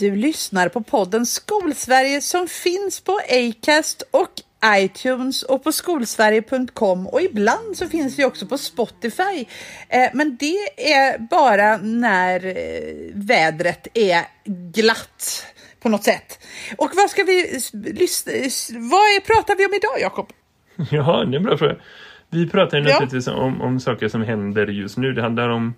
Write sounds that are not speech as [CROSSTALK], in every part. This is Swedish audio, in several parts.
Du lyssnar på podden Skolsverige som finns på Acast och iTunes och på skolsverige.com och ibland så finns vi också på Spotify. Eh, men det är bara när eh, vädret är glatt på något sätt. Och vad ska vi lyssna, vad pratar vi om idag Jakob? [LAUGHS] Ja, det är en bra fråga. Vi pratar ju Ja. naturligtvis om, om saker som händer just nu. Det handlar om,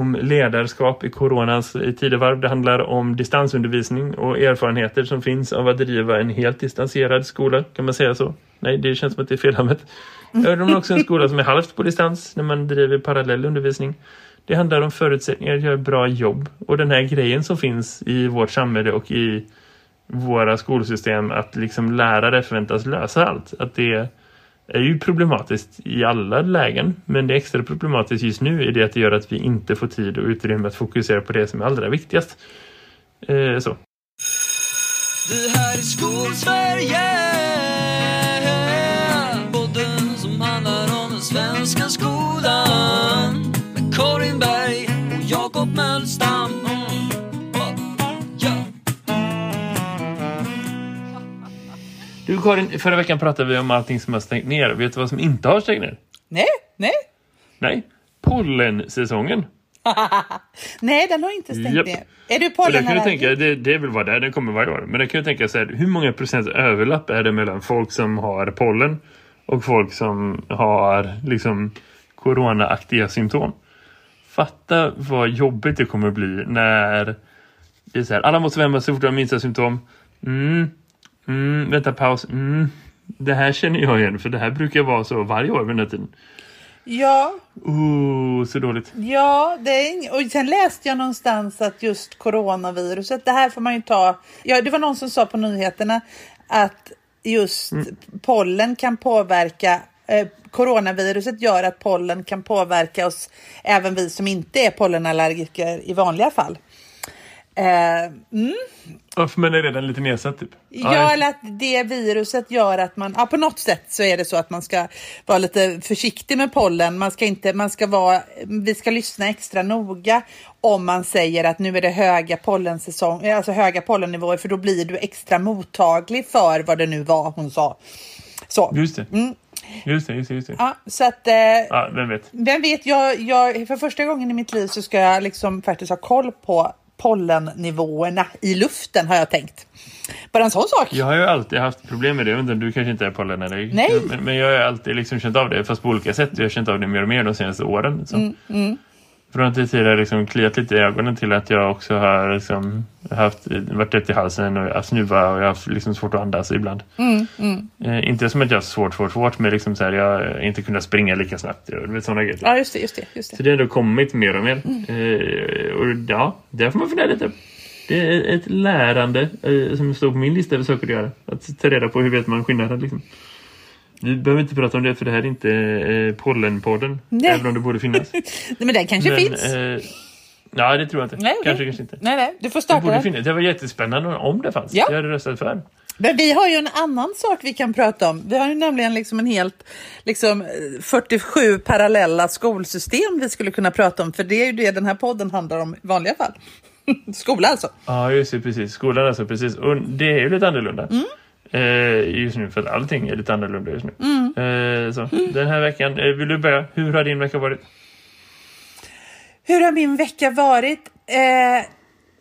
om ledarskap i coronas tidevarv. Det handlar om distansundervisning och erfarenheter som finns av att driva en helt distanserad skola. Kan man säga så? Nej, det känns som att det är felhamnet. [LAUGHS] Det är också en skola som är halvt på distans när man driver parallell undervisning. Det handlar om förutsättningar att göra bra jobb. Och den här grejen som finns i vårt samhälle och i våra skolsystem att liksom lärare förväntas lösa allt. Att det är ju problematiskt i alla lägen. Men det är extra problematiskt just nu är det att det gör att vi inte får tid och utrymme att fokusera på det som är allra viktigast. Eh, så. Det här är Skolsverige Du Karin, förra veckan pratade vi om allting som har stängt ner. Vet du vad som inte har stängt ner? Nej, nej, Nej, pollensäsongen. [LAUGHS] nej, den har inte stängt Japp. ner. Är du det pollenallergiker? det, det är väl vad det är, den kommer varje år. Men det kan du tänka så här, hur många procent överlapp är det mellan folk som har pollen och folk som har liksom coronaaktiga symptom? Fatta vad jobbigt det kommer bli när det är så här, alla måste hemma så fort de har minsta symptom. Mm, mm, vänta paus. Mm, det här känner jag igen för det här brukar vara så varje år vid den här tiden. Ja, Oh, så dåligt. Ja, det är ing- och sen läste jag någonstans att just coronaviruset, det här får man ju ta. Ja, det var någon som sa på nyheterna att just pollen kan påverka eh, Coronaviruset gör att pollen kan påverka oss, även vi som inte är pollenallergiker i vanliga fall. Eh, mm. Ja, för man är redan lite nedsatt typ. Ja, eller att det viruset gör att man, ja, på något sätt så är det så att man ska vara lite försiktig med pollen. Man ska inte, man ska vara, vi ska lyssna extra noga om man säger att nu är det höga pollensäsong, eh, alltså höga pollennivåer, för då blir du extra mottaglig för vad det nu var hon sa. Så, Just det. Just det, just det, just det. ja, så att eh, Ja, vem vet. vem vet, jag, jag, för första gången i mitt liv så ska jag liksom faktiskt ha koll på pollennivåerna i luften har jag tänkt. Bara en sån sak. Jag har ju alltid haft problem med det. Jag inte, du kanske inte är pollenallergiker. Nej. Men, men jag har ju alltid liksom känt av det, fast på olika sätt. Jag har känt av det mer och mer de senaste åren. Så. Mm, Från att det tidigare liksom kliat lite i ögonen till att jag också har liksom haft, varit rätt i halsen och har snuva och jag har haft liksom svårt att andas ibland. Mm, Eh, inte som att jag har svårt, svårt, svårt, men liksom så här, jag har inte kunnat springa lika snabbt. Du vet, sådana grejer. Ja, just det, just det, just det. Så det har ändå kommit mer och mer. Eh, och ja, där får man fundera lite. Det är ett lärande eh, som står på min lista över saker att göra. Att ta reda på hur vet man skillnaden liksom. Vi behöver inte prata om det för det här är inte eh, pollenpodden. Nej. Även om det borde finnas. [LAUGHS] Nej, men den kanske Men, finns. Eh, nej, det tror jag inte. Nej. Kanske, kanske inte. Nej, nej, du får Det starta borde den. finnas. Det var jättespännande om det fanns. Ja. Jag hade röstat för. Men vi har ju en annan sak vi kan prata om. Vi har ju nämligen liksom en helt liksom, eh, 47 parallella skolsystem vi skulle kunna prata om. För det är ju det den här podden handlar om i vanliga fall. [LAUGHS] Skola alltså. Ja, just det. Precis. Skolan alltså. Precis. Och det är ju lite annorlunda. Mm. Eh, just nu. För att allting är lite annorlunda just nu. Mm. Eh, så. Den här veckan. Eh, vill du börja? Hur har din vecka varit? Hur har min vecka varit? Eh,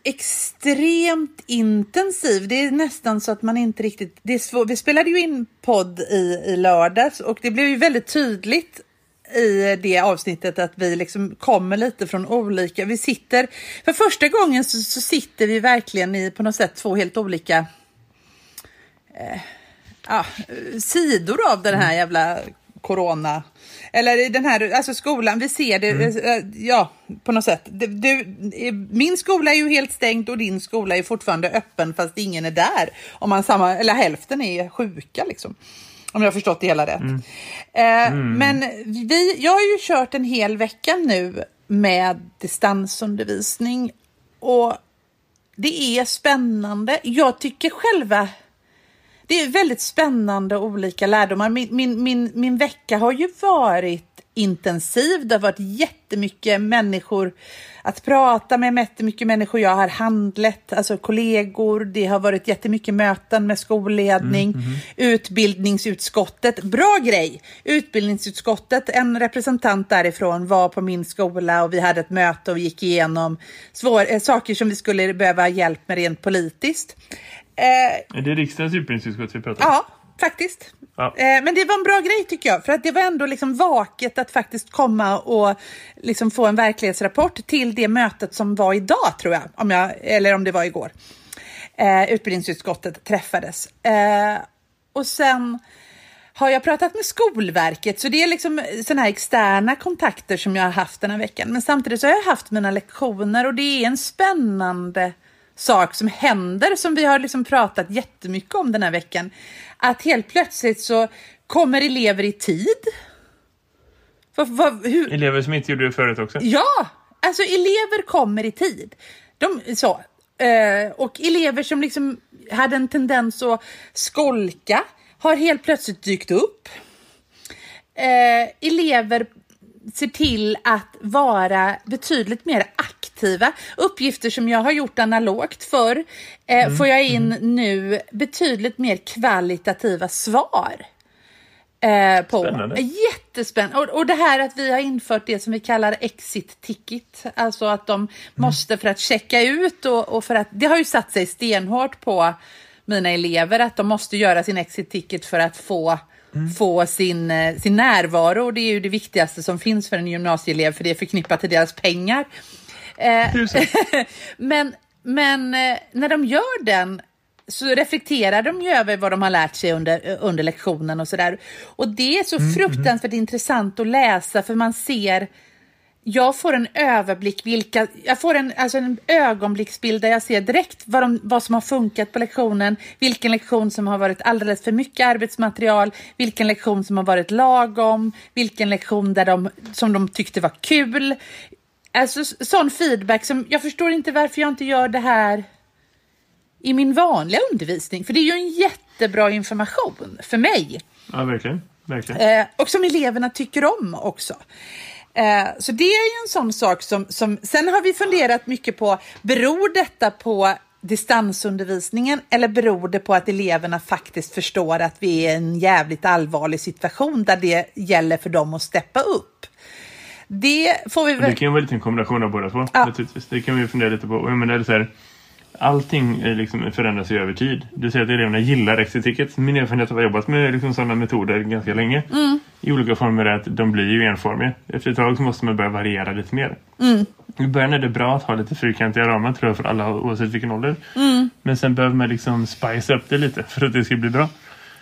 extremt intensiv. Det är nästan så att man inte riktigt... Det är svår, vi spelade ju in podd i, i lördags och det blev ju väldigt tydligt i det avsnittet att vi liksom kommer lite från olika... Vi sitter... För första gången så, så sitter vi verkligen i på något sätt två helt olika eh, ja, sidor av den här jävla corona. Eller i den här, alltså skolan, vi ser det, eh, ja, på något sätt. Du, du, eh, min skola är ju helt stängd och din skola är fortfarande öppen fast ingen är där. Om man samma, eller hälften är sjuka liksom. Om jag har förstått det hela rätt. Eh, Men vi, jag har ju kört en hel vecka nu med distansundervisning och det är spännande. Jag tycker själva det är väldigt spännande olika lärdomar. Min, min, min, min vecka har ju varit intensiv. Det har varit jättemycket människor att prata med, jättemycket människor jag har handlat, alltså kollegor. Det har varit jättemycket möten med skolledning, mm, mm. utbildningsutskottet. Bra grej! Utbildningsutskottet, en representant därifrån var på min skola och vi hade ett möte och gick igenom svår, äh, saker som vi skulle behöva hjälp med rent politiskt. Eh, är det riksdagens utbildningsutskott vi pratar om? Ja, faktiskt. Ja. Eh, men det var en bra grej tycker jag, för att det var ändå liksom vaket att faktiskt komma och liksom få en verklighetsrapport till det mötet som var idag tror jag, om jag eller om det var igår. Eh, utbildningsutskottet träffades. Eh, och sen har jag pratat med Skolverket, så det är liksom sådana här externa kontakter som jag har haft den här veckan. Men samtidigt så har jag haft mina lektioner och det är en spännande sak som händer som vi har liksom pratat jättemycket om den här veckan. Att helt plötsligt så kommer elever i tid. För, hur? Elever som inte gjorde det förut också? Ja, alltså elever kommer i tid. De, så, eh, och elever som liksom hade en tendens att skolka har helt plötsligt dykt upp. Eh, elever ser till att vara betydligt mer aktiva. Uppgifter som jag har gjort analogt för eh, mm. får jag in mm. nu betydligt mer kvalitativa svar. Eh, på. Spännande. Jättespännande. Och, och det här att vi har infört det som vi kallar exit ticket. Alltså att de mm. måste för att checka ut och, och för att det har ju satt sig stenhårt på mina elever att de måste göra sin exit ticket för att få mm. få sin, eh, sin närvaro. Och det är ju det viktigaste som finns för en gymnasieelev, för det är förknippat till deras pengar. Eh, [LAUGHS] men men eh, när de gör den så reflekterar de ju över vad de har lärt sig under, under lektionen och sådär. Och det är så mm, fruktansvärt mm. intressant att läsa för man ser jag får en överblick, vilka, jag får en, alltså en ögonblicksbild där jag ser direkt vad, de, vad som har funkat på lektionen, vilken lektion som har varit alldeles för mycket arbetsmaterial, vilken lektion som har varit lagom, vilken lektion där de, som de tyckte var kul. Alltså sån feedback som, jag förstår inte varför jag inte gör det här i min vanliga undervisning, för det är ju en jättebra information för mig. Ja, verkligen. verkligen. Eh, och som eleverna tycker om också. Eh, så det är ju en sån sak som, som... Sen har vi funderat mycket på, beror detta på distansundervisningen eller beror det på att eleverna faktiskt förstår att vi är i en jävligt allvarlig situation där det gäller för dem att steppa upp? Det får vi väl... Det kan vara lite en kombination av båda två. Ja. Naturligtvis. Det kan vi fundera lite på. Jag menar, så här, allting liksom förändras ju över tid. Du säger att eleverna gillar exit Min erfarenhet av att ha jobbat med liksom sådana metoder ganska länge mm. i olika former är att de blir ju enformiga. Efter ett tag så måste man börja variera lite mer. Mm. I början är det bra att ha lite fyrkantiga ramar tror jag för alla oavsett vilken ålder. Mm. Men sen behöver man liksom spice upp det lite för att det ska bli bra.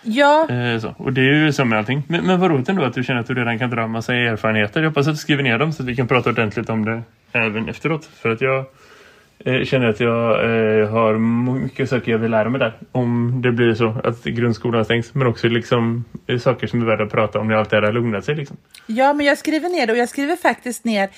Ja. Eh, så. Och det är ju som med allting. Men, men vad roligt ändå att du känner att du redan kan dra en massa erfarenheter. Jag hoppas att du skriver ner dem så att vi kan prata ordentligt om det även efteråt. För att jag jag känner att jag eh, har mycket saker jag vill lära mig där. Om det blir så att grundskolan stängs. Men också liksom eh, saker som är värda att prata om när allt det här har lugnat sig. Liksom. Ja, men jag skriver ner det och jag skriver faktiskt ner,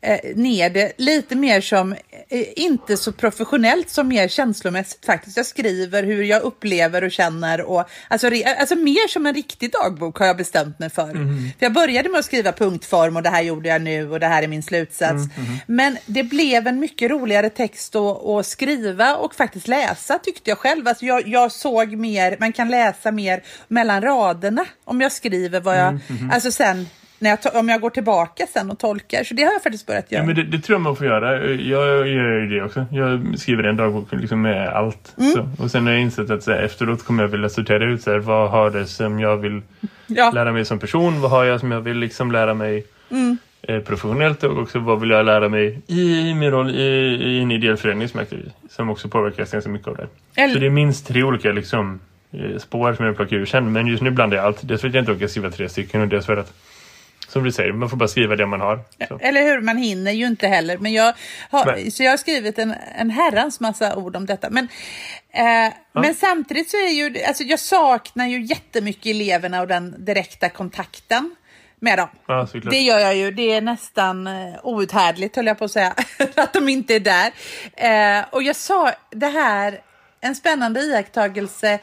eh, ner det lite mer som, eh, inte så professionellt som mer känslomässigt faktiskt. Jag skriver hur jag upplever och känner och alltså, re, alltså mer som en riktig dagbok har jag bestämt mig för. Mm. För jag började med att skriva punktform och det här gjorde jag nu och det här är min slutsats. Mm. Mm. Men det blev en mycket roligare text att skriva och faktiskt läsa tyckte jag själv. Alltså jag, jag såg mer, man kan läsa mer mellan raderna om jag skriver vad jag, mm, mm. alltså sen när jag, om jag går tillbaka sen och tolkar. Så det har jag faktiskt börjat göra. Ja, men det, det tror jag man får göra. Jag gör ju det också. Jag skriver en dagbok liksom med allt. Mm. Och sen har jag insett att så här, efteråt kommer jag vilja sortera ut så här, vad har det som jag vill ja. lära mig som person? Vad har jag som jag vill liksom lära mig mm. Eh, professionellt? Och också vad vill jag lära mig i min roll i, i en ideell förening som, aktiv, som också påverkas ganska mycket av det. Eller... Så det är minst tre olika liksom, eh, spår som jag plockar ur sen. Men just nu blandar jag allt. Dels för att jag inte orkar skriva tre stycken och dels för att som du säger, man får bara skriva det man har. Så. Eller hur, man hinner ju inte heller. Men jag har, så jag har skrivit en, en herrans massa ord om detta. Men, eh, ja. men samtidigt så är ju, alltså jag saknar ju jättemycket eleverna och den direkta kontakten med dem. Ja, det gör jag ju. Det är nästan uh, outhärdligt höll jag på att säga. [LAUGHS] att de inte är där. Uh, och jag sa det här, en spännande iakttagelse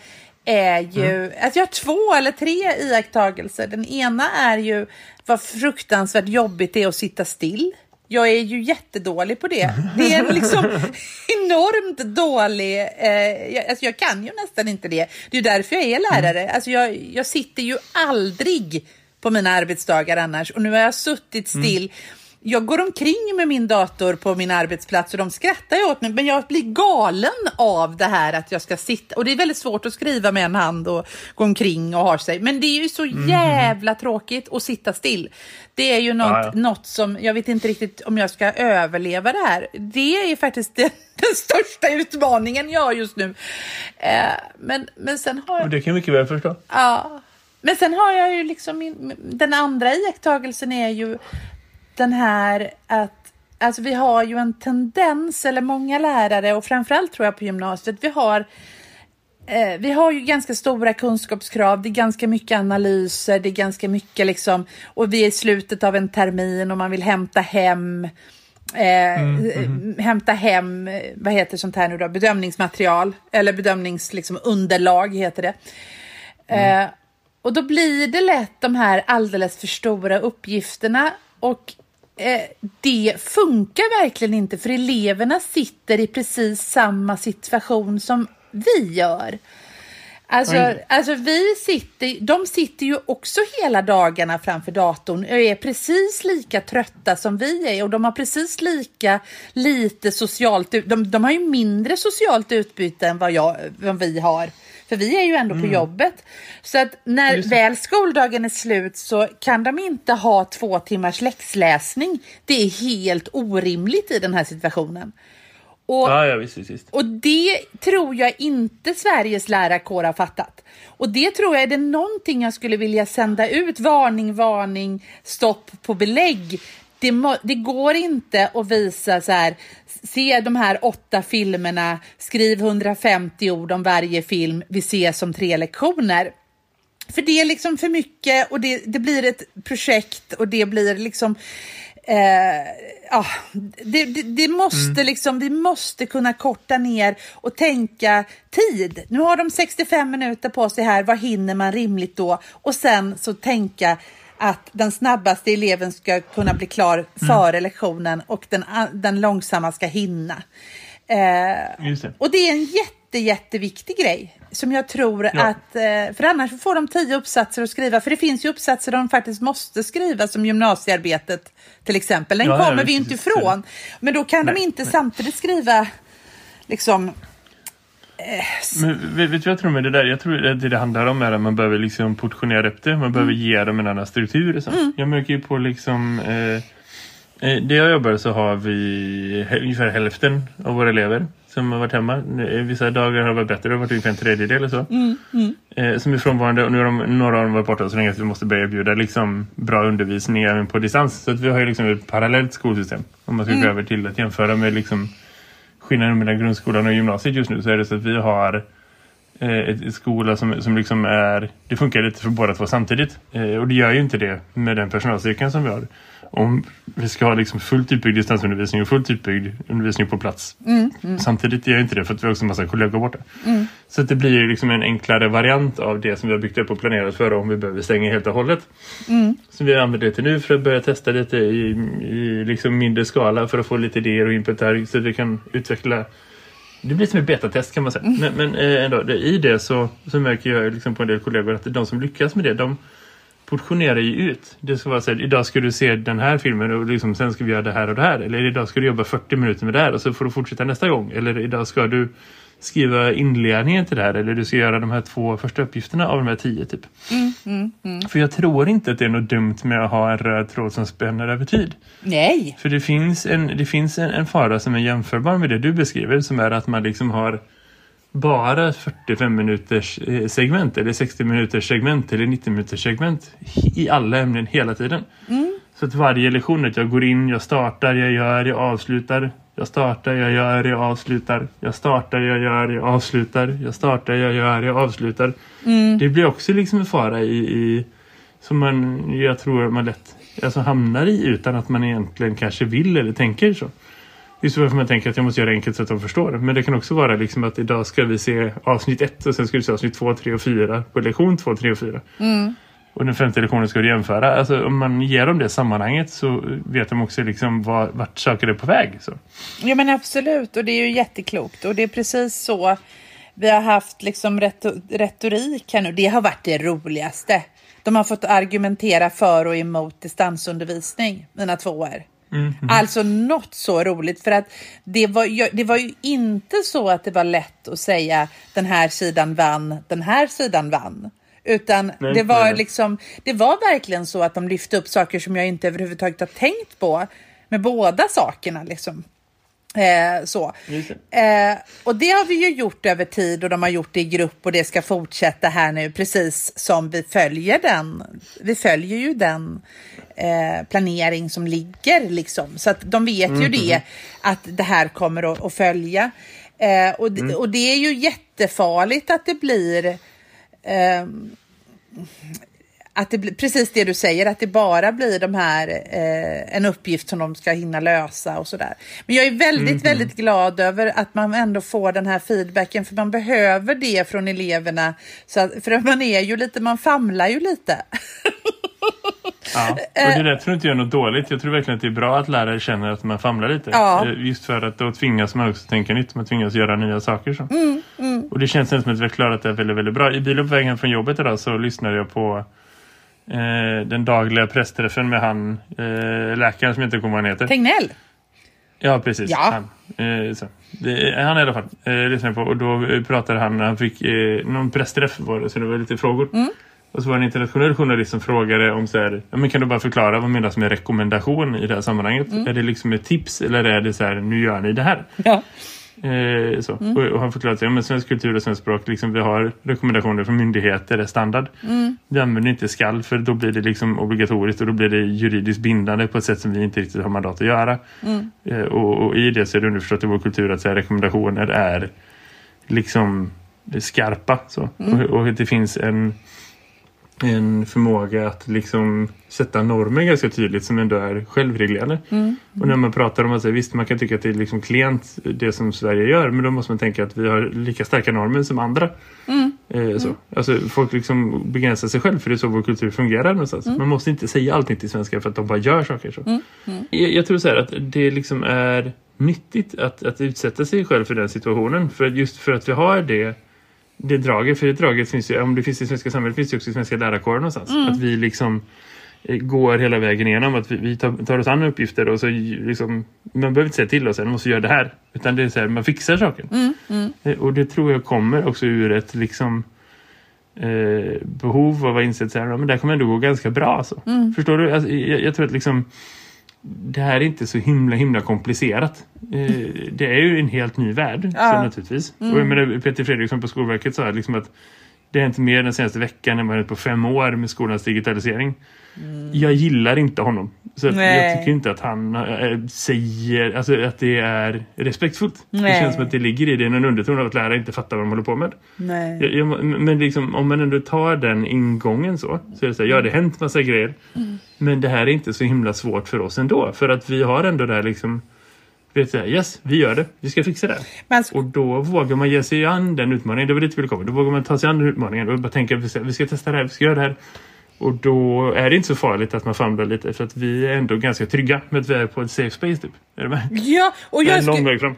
är ju, alltså jag har två eller tre iakttagelser. Den ena är ju vad fruktansvärt jobbigt det är att sitta still. Jag är ju jättedålig på det. Det är liksom [LAUGHS] enormt dålig. Eh, jag, alltså jag kan ju nästan inte det. Det är därför jag är lärare. Alltså jag, jag sitter ju aldrig på mina arbetsdagar annars. Och nu har jag suttit still. Jag går omkring med min dator på min arbetsplats och de skrattar åt mig. Men jag blir galen av det här att jag ska sitta. Och det är väldigt svårt att skriva med en hand och gå omkring och ha sig. Men det är ju så jävla tråkigt att sitta still. Det är ju något, Ja, ja. något som, jag vet inte riktigt om jag ska överleva det här. Det är ju faktiskt den, [LAUGHS] den största utmaningen jag har just nu. Eh, men, men sen har jag... det kan jag mycket väl förstå. Ja. Men sen har jag ju liksom, min, den andra iakttagelsen är ju den här att Alltså vi har ju en tendens, eller många lärare och framförallt tror jag på gymnasiet, vi har Eh, vi har ju ganska stora kunskapskrav, det är ganska mycket analyser, det är ganska mycket liksom, och vi är i slutet av en termin och man vill hämta hem eh, eh, hämta hem, eh, vad heter sånt här nu då, bedömningsmaterial eller bedömningsunderlag liksom, underlag heter det. Eh, och då blir det lätt de här alldeles för stora uppgifterna och eh, det funkar verkligen inte för eleverna sitter i precis samma situation som vi gör. Alltså, Oj. alltså vi sitter, de sitter ju också hela dagarna framför datorn och är precis lika trötta som vi är och de har precis lika lite socialt, de, de har ju mindre socialt utbyte än vad, jag, vad vi har. För vi är ju ändå på jobbet. Så att när väl skoldagen är slut så kan de inte ha två timmars läxläsning. Det är helt orimligt i den här situationen. Och, Ja, ja visst, visst. och det tror jag inte Sveriges lärarkår har fattat. Och det tror jag är det någonting jag skulle vilja sända ut. Varning, varning, stopp på belägg. Det, det går inte att visa så här, se de här åtta filmerna, skriv 150 ord om varje film, vi ses om tre lektioner. För det är liksom för mycket och det, det blir ett projekt och det blir liksom Eh, ja, det, det, det måste liksom, vi måste kunna korta ner och tänka tid. Nu har de 65 minuter på sig här, vad hinner man rimligt då? Och sen så tänka att den snabbaste eleven ska kunna bli klar före lektionen och den, den långsamma ska hinna. Eh, det. och det är en jätte, jätteviktig grej som jag tror Ja. att, eh, för annars får de tio uppsatser att skriva, för det finns ju uppsatser de faktiskt måste skriva som gymnasiearbetet till exempel. Den Ja, ja, kommer vi ju visst, inte ifrån. Men då kan de Nej, inte nej. samtidigt skriva liksom Men vet, du vad jag tror med det där? Jag tror att det det handlar om är att man behöver liksom portionera upp det. Man behöver ge dem en annan struktur. Och så. Jag märker ju på liksom... Eh, eh, där jag jobbar så har vi ungefär hälften av våra elever som har varit hemma. Vissa dagar har varit bättre, det har varit ungefär en tredjedel eller så. Eh, som är frånvarande och nu har de, några av dem varit borta så länge att vi måste börja erbjuda liksom, bra undervisning även på distans. Så att vi har ju liksom ett parallellt skolsystem. Om man ska gå över till att jämföra med liksom, skillnaden mellan grundskolan och gymnasiet just nu så är det så att vi har eh, ett, ett skola som, som liksom är det funkar lite för båda två samtidigt. Eh, och det gör ju inte det med den personalstyrkan som vi har. Om vi ska ha liksom fullt utbyggd distansundervisning och fullt utbyggd undervisning på plats. Samtidigt gör inte det för att vi har också en massa kollegor borta. Så att det blir ju liksom en enklare variant av det som vi har byggt upp och planerat för om vi behöver stänga helt och hållet. Så vi använder det till nu för att börja testa lite i, i liksom mindre skala för att få lite idéer och input här så att vi kan utveckla. Det blir som ett betatest kan man säga. Men, men eh, ändå, det, i det så, så märker jag liksom på en del kollegor att de som lyckas med det, de portionerar ju ut. Det ska vara så här, idag ska du se den här filmen och liksom, sen ska vi göra det här och det här. Eller idag ska du jobba 40 minuter med det här och så får du fortsätta nästa gång. Eller idag ska du skriva inledningen till det här. Eller du ska göra de här två första uppgifterna av de här tio typ. För jag tror inte att det är något dumt med att ha en röd tråd som spänner över tid. nej. För det finns, en, det finns en, en fara som är jämförbar med det du beskriver som är att man liksom har bara 45 minuters eh, segment eller 60 minuters segment eller 90 minuters segment i alla ämnen hela tiden. Så att varje lektion att jag går in, jag startar, jag gör, jag avslutar. Jag startar, jag gör, jag avslutar. Jag startar, jag gör, jag avslutar. Jag startar, jag gör, jag avslutar. Det blir också liksom en fara i, i som man, jag tror man lätt alltså hamnar i utan att man egentligen kanske vill eller tänker så. Just varför man tänker att jag måste göra det enkelt så att de förstår. Men det kan också vara liksom att idag ska vi se avsnitt 1 och sen ska vi se avsnitt 2, 3 och 4 på lektion 2, 3 och 4. Och den femte lektionen ska du jämföra. Alltså om man ger dem det sammanhanget så vet de också liksom var, vart saker är på väg. Så. Ja men absolut och det är ju jätteklokt och det är precis så vi har haft liksom reto- retorik här nu. Det har varit det roligaste. De har fått argumentera för och emot distansundervisning, mina tvåor. Alltså något så roligt för att det var, det var ju inte så att det var lätt att säga den här sidan vann, den här sidan vann. Utan Nej, det var nej. liksom, det var verkligen så att de lyfte upp saker som jag inte överhuvudtaget har tänkt på med båda sakerna liksom. Eh, så. Eh, och det har vi ju gjort över tid och de har gjort det i grupp och det ska fortsätta här nu precis som vi följer den. Vi följer ju den eh, planering som ligger liksom. Så att de vet ju det att det här kommer att, att följa. Eh, och, det- och det är ju jättefarligt att det blir ehm, att det blir precis det du säger, att det bara blir de här, eh, en uppgift som de ska hinna lösa och sådär. Men jag är väldigt, väldigt glad över att man ändå får den här feedbacken, för man behöver det från eleverna. Så att, för man är ju lite, man famlar ju lite. [LAUGHS] Ja. Och det där tror inte jag är något dåligt. Jag tror verkligen att det är bra att lärare känner att man famlar lite. Ja. Eh, Just för att då tvingas man också tänka nytt. Man tvingas göra nya saker. Så. Mm, Och det känns som att vi har klarat det väldigt, väldigt bra. I bilen på vägen från jobbet idag så lyssnade jag på eh, den dagliga pressträffen med han eh, läkaren som jag inte kommer vad han heter. Tegnell. Ja, precis. Ja. Han, eh. Det, han i alla fall eh, lyssnade på och då eh, pratade han, han fick eh, någon pressträff var det, så det var lite frågor. Mm. Och så var det en internationell journalist som frågade om så här, ja, men kan du bara förklara vad menas med rekommendation i det här sammanhanget? Mm. Är det liksom ett tips eller är det så här, nu gör ni det här? Ja. Eh, så. Mm. Och, och han förklarade att ja, svensk kultur och svensk språk, liksom, vi har rekommendationer från myndigheter, är standard. Mm. Vi använder inte skall för då blir det liksom obligatoriskt och då blir det juridiskt bindande på ett sätt som vi inte riktigt har mandat att göra. Mm. Eh, och, och i det så är det underförstått i vår kultur att så här, rekommendationer är liksom skarpa. Så. Mm. Och, och det finns en, en förmåga att liksom sätta normer ganska tydligt som ändå är självreglerande. Mm. Och när man pratar om att säga, visst man kan tycka att det är liksom klent det som Sverige gör men då måste man tänka att vi har lika starka normer som andra. Eh, så. Alltså, folk liksom begränsar sig själv för det är så vår kultur fungerar någonstans. Man måste inte säga allting till svenskar för att de bara gör saker så. Jag, jag tror så här att det liksom är nyttigt att, att utsätta sig själv för den situationen. För just för att vi har det det draget, för det draget finns ju, om det finns i svenska samhället finns det också i svenska lärarkåren någonstans. Att vi liksom eh, går hela vägen igenom, att vi, vi tar, tar oss an uppgifter och så liksom, man behöver inte säga till oss att man måste göra det här. Utan det är så här, man fixar saken. Eh, Och det tror jag kommer också ur ett liksom eh, behov av att inse så här, ja, men det här kommer ändå gå ganska bra. Så. Förstår du? Alltså, jag, jag tror att liksom det här är inte så himla himla komplicerat. Eh, det är ju en helt ny värld Ja. så naturligtvis. Och jag menar, Peter Fredriksson på Skolverket sa liksom att det har inte mer den senaste veckan än vad på fem år med skolans digitalisering. Jag gillar inte honom. Så jag tycker inte att han äh, säger alltså, att det är respektfullt. Det Nej. känns som att det ligger i det en underton av att lärare inte fattar vad de håller på med. Nej. Jag, jag, men liksom, om man ändå tar den ingången så, så är det så här, ja det har hänt massa grejer. Men det här är inte så himla svårt för oss ändå. För att vi har ändå det här liksom, vet yes, vi gör det, vi ska fixa det. Men, Och då vågar man ge sig an den utmaningen, det var dit vi ville komma. Då vågar man ta sig an den utmaningen och bara tänka, vi ska, vi ska testa det här, vi ska göra det här. Och då är det inte så farligt att man famlar lite för att vi är ändå ganska trygga med att vi är på ett safe space typ. Är du med? ja, och är jag, en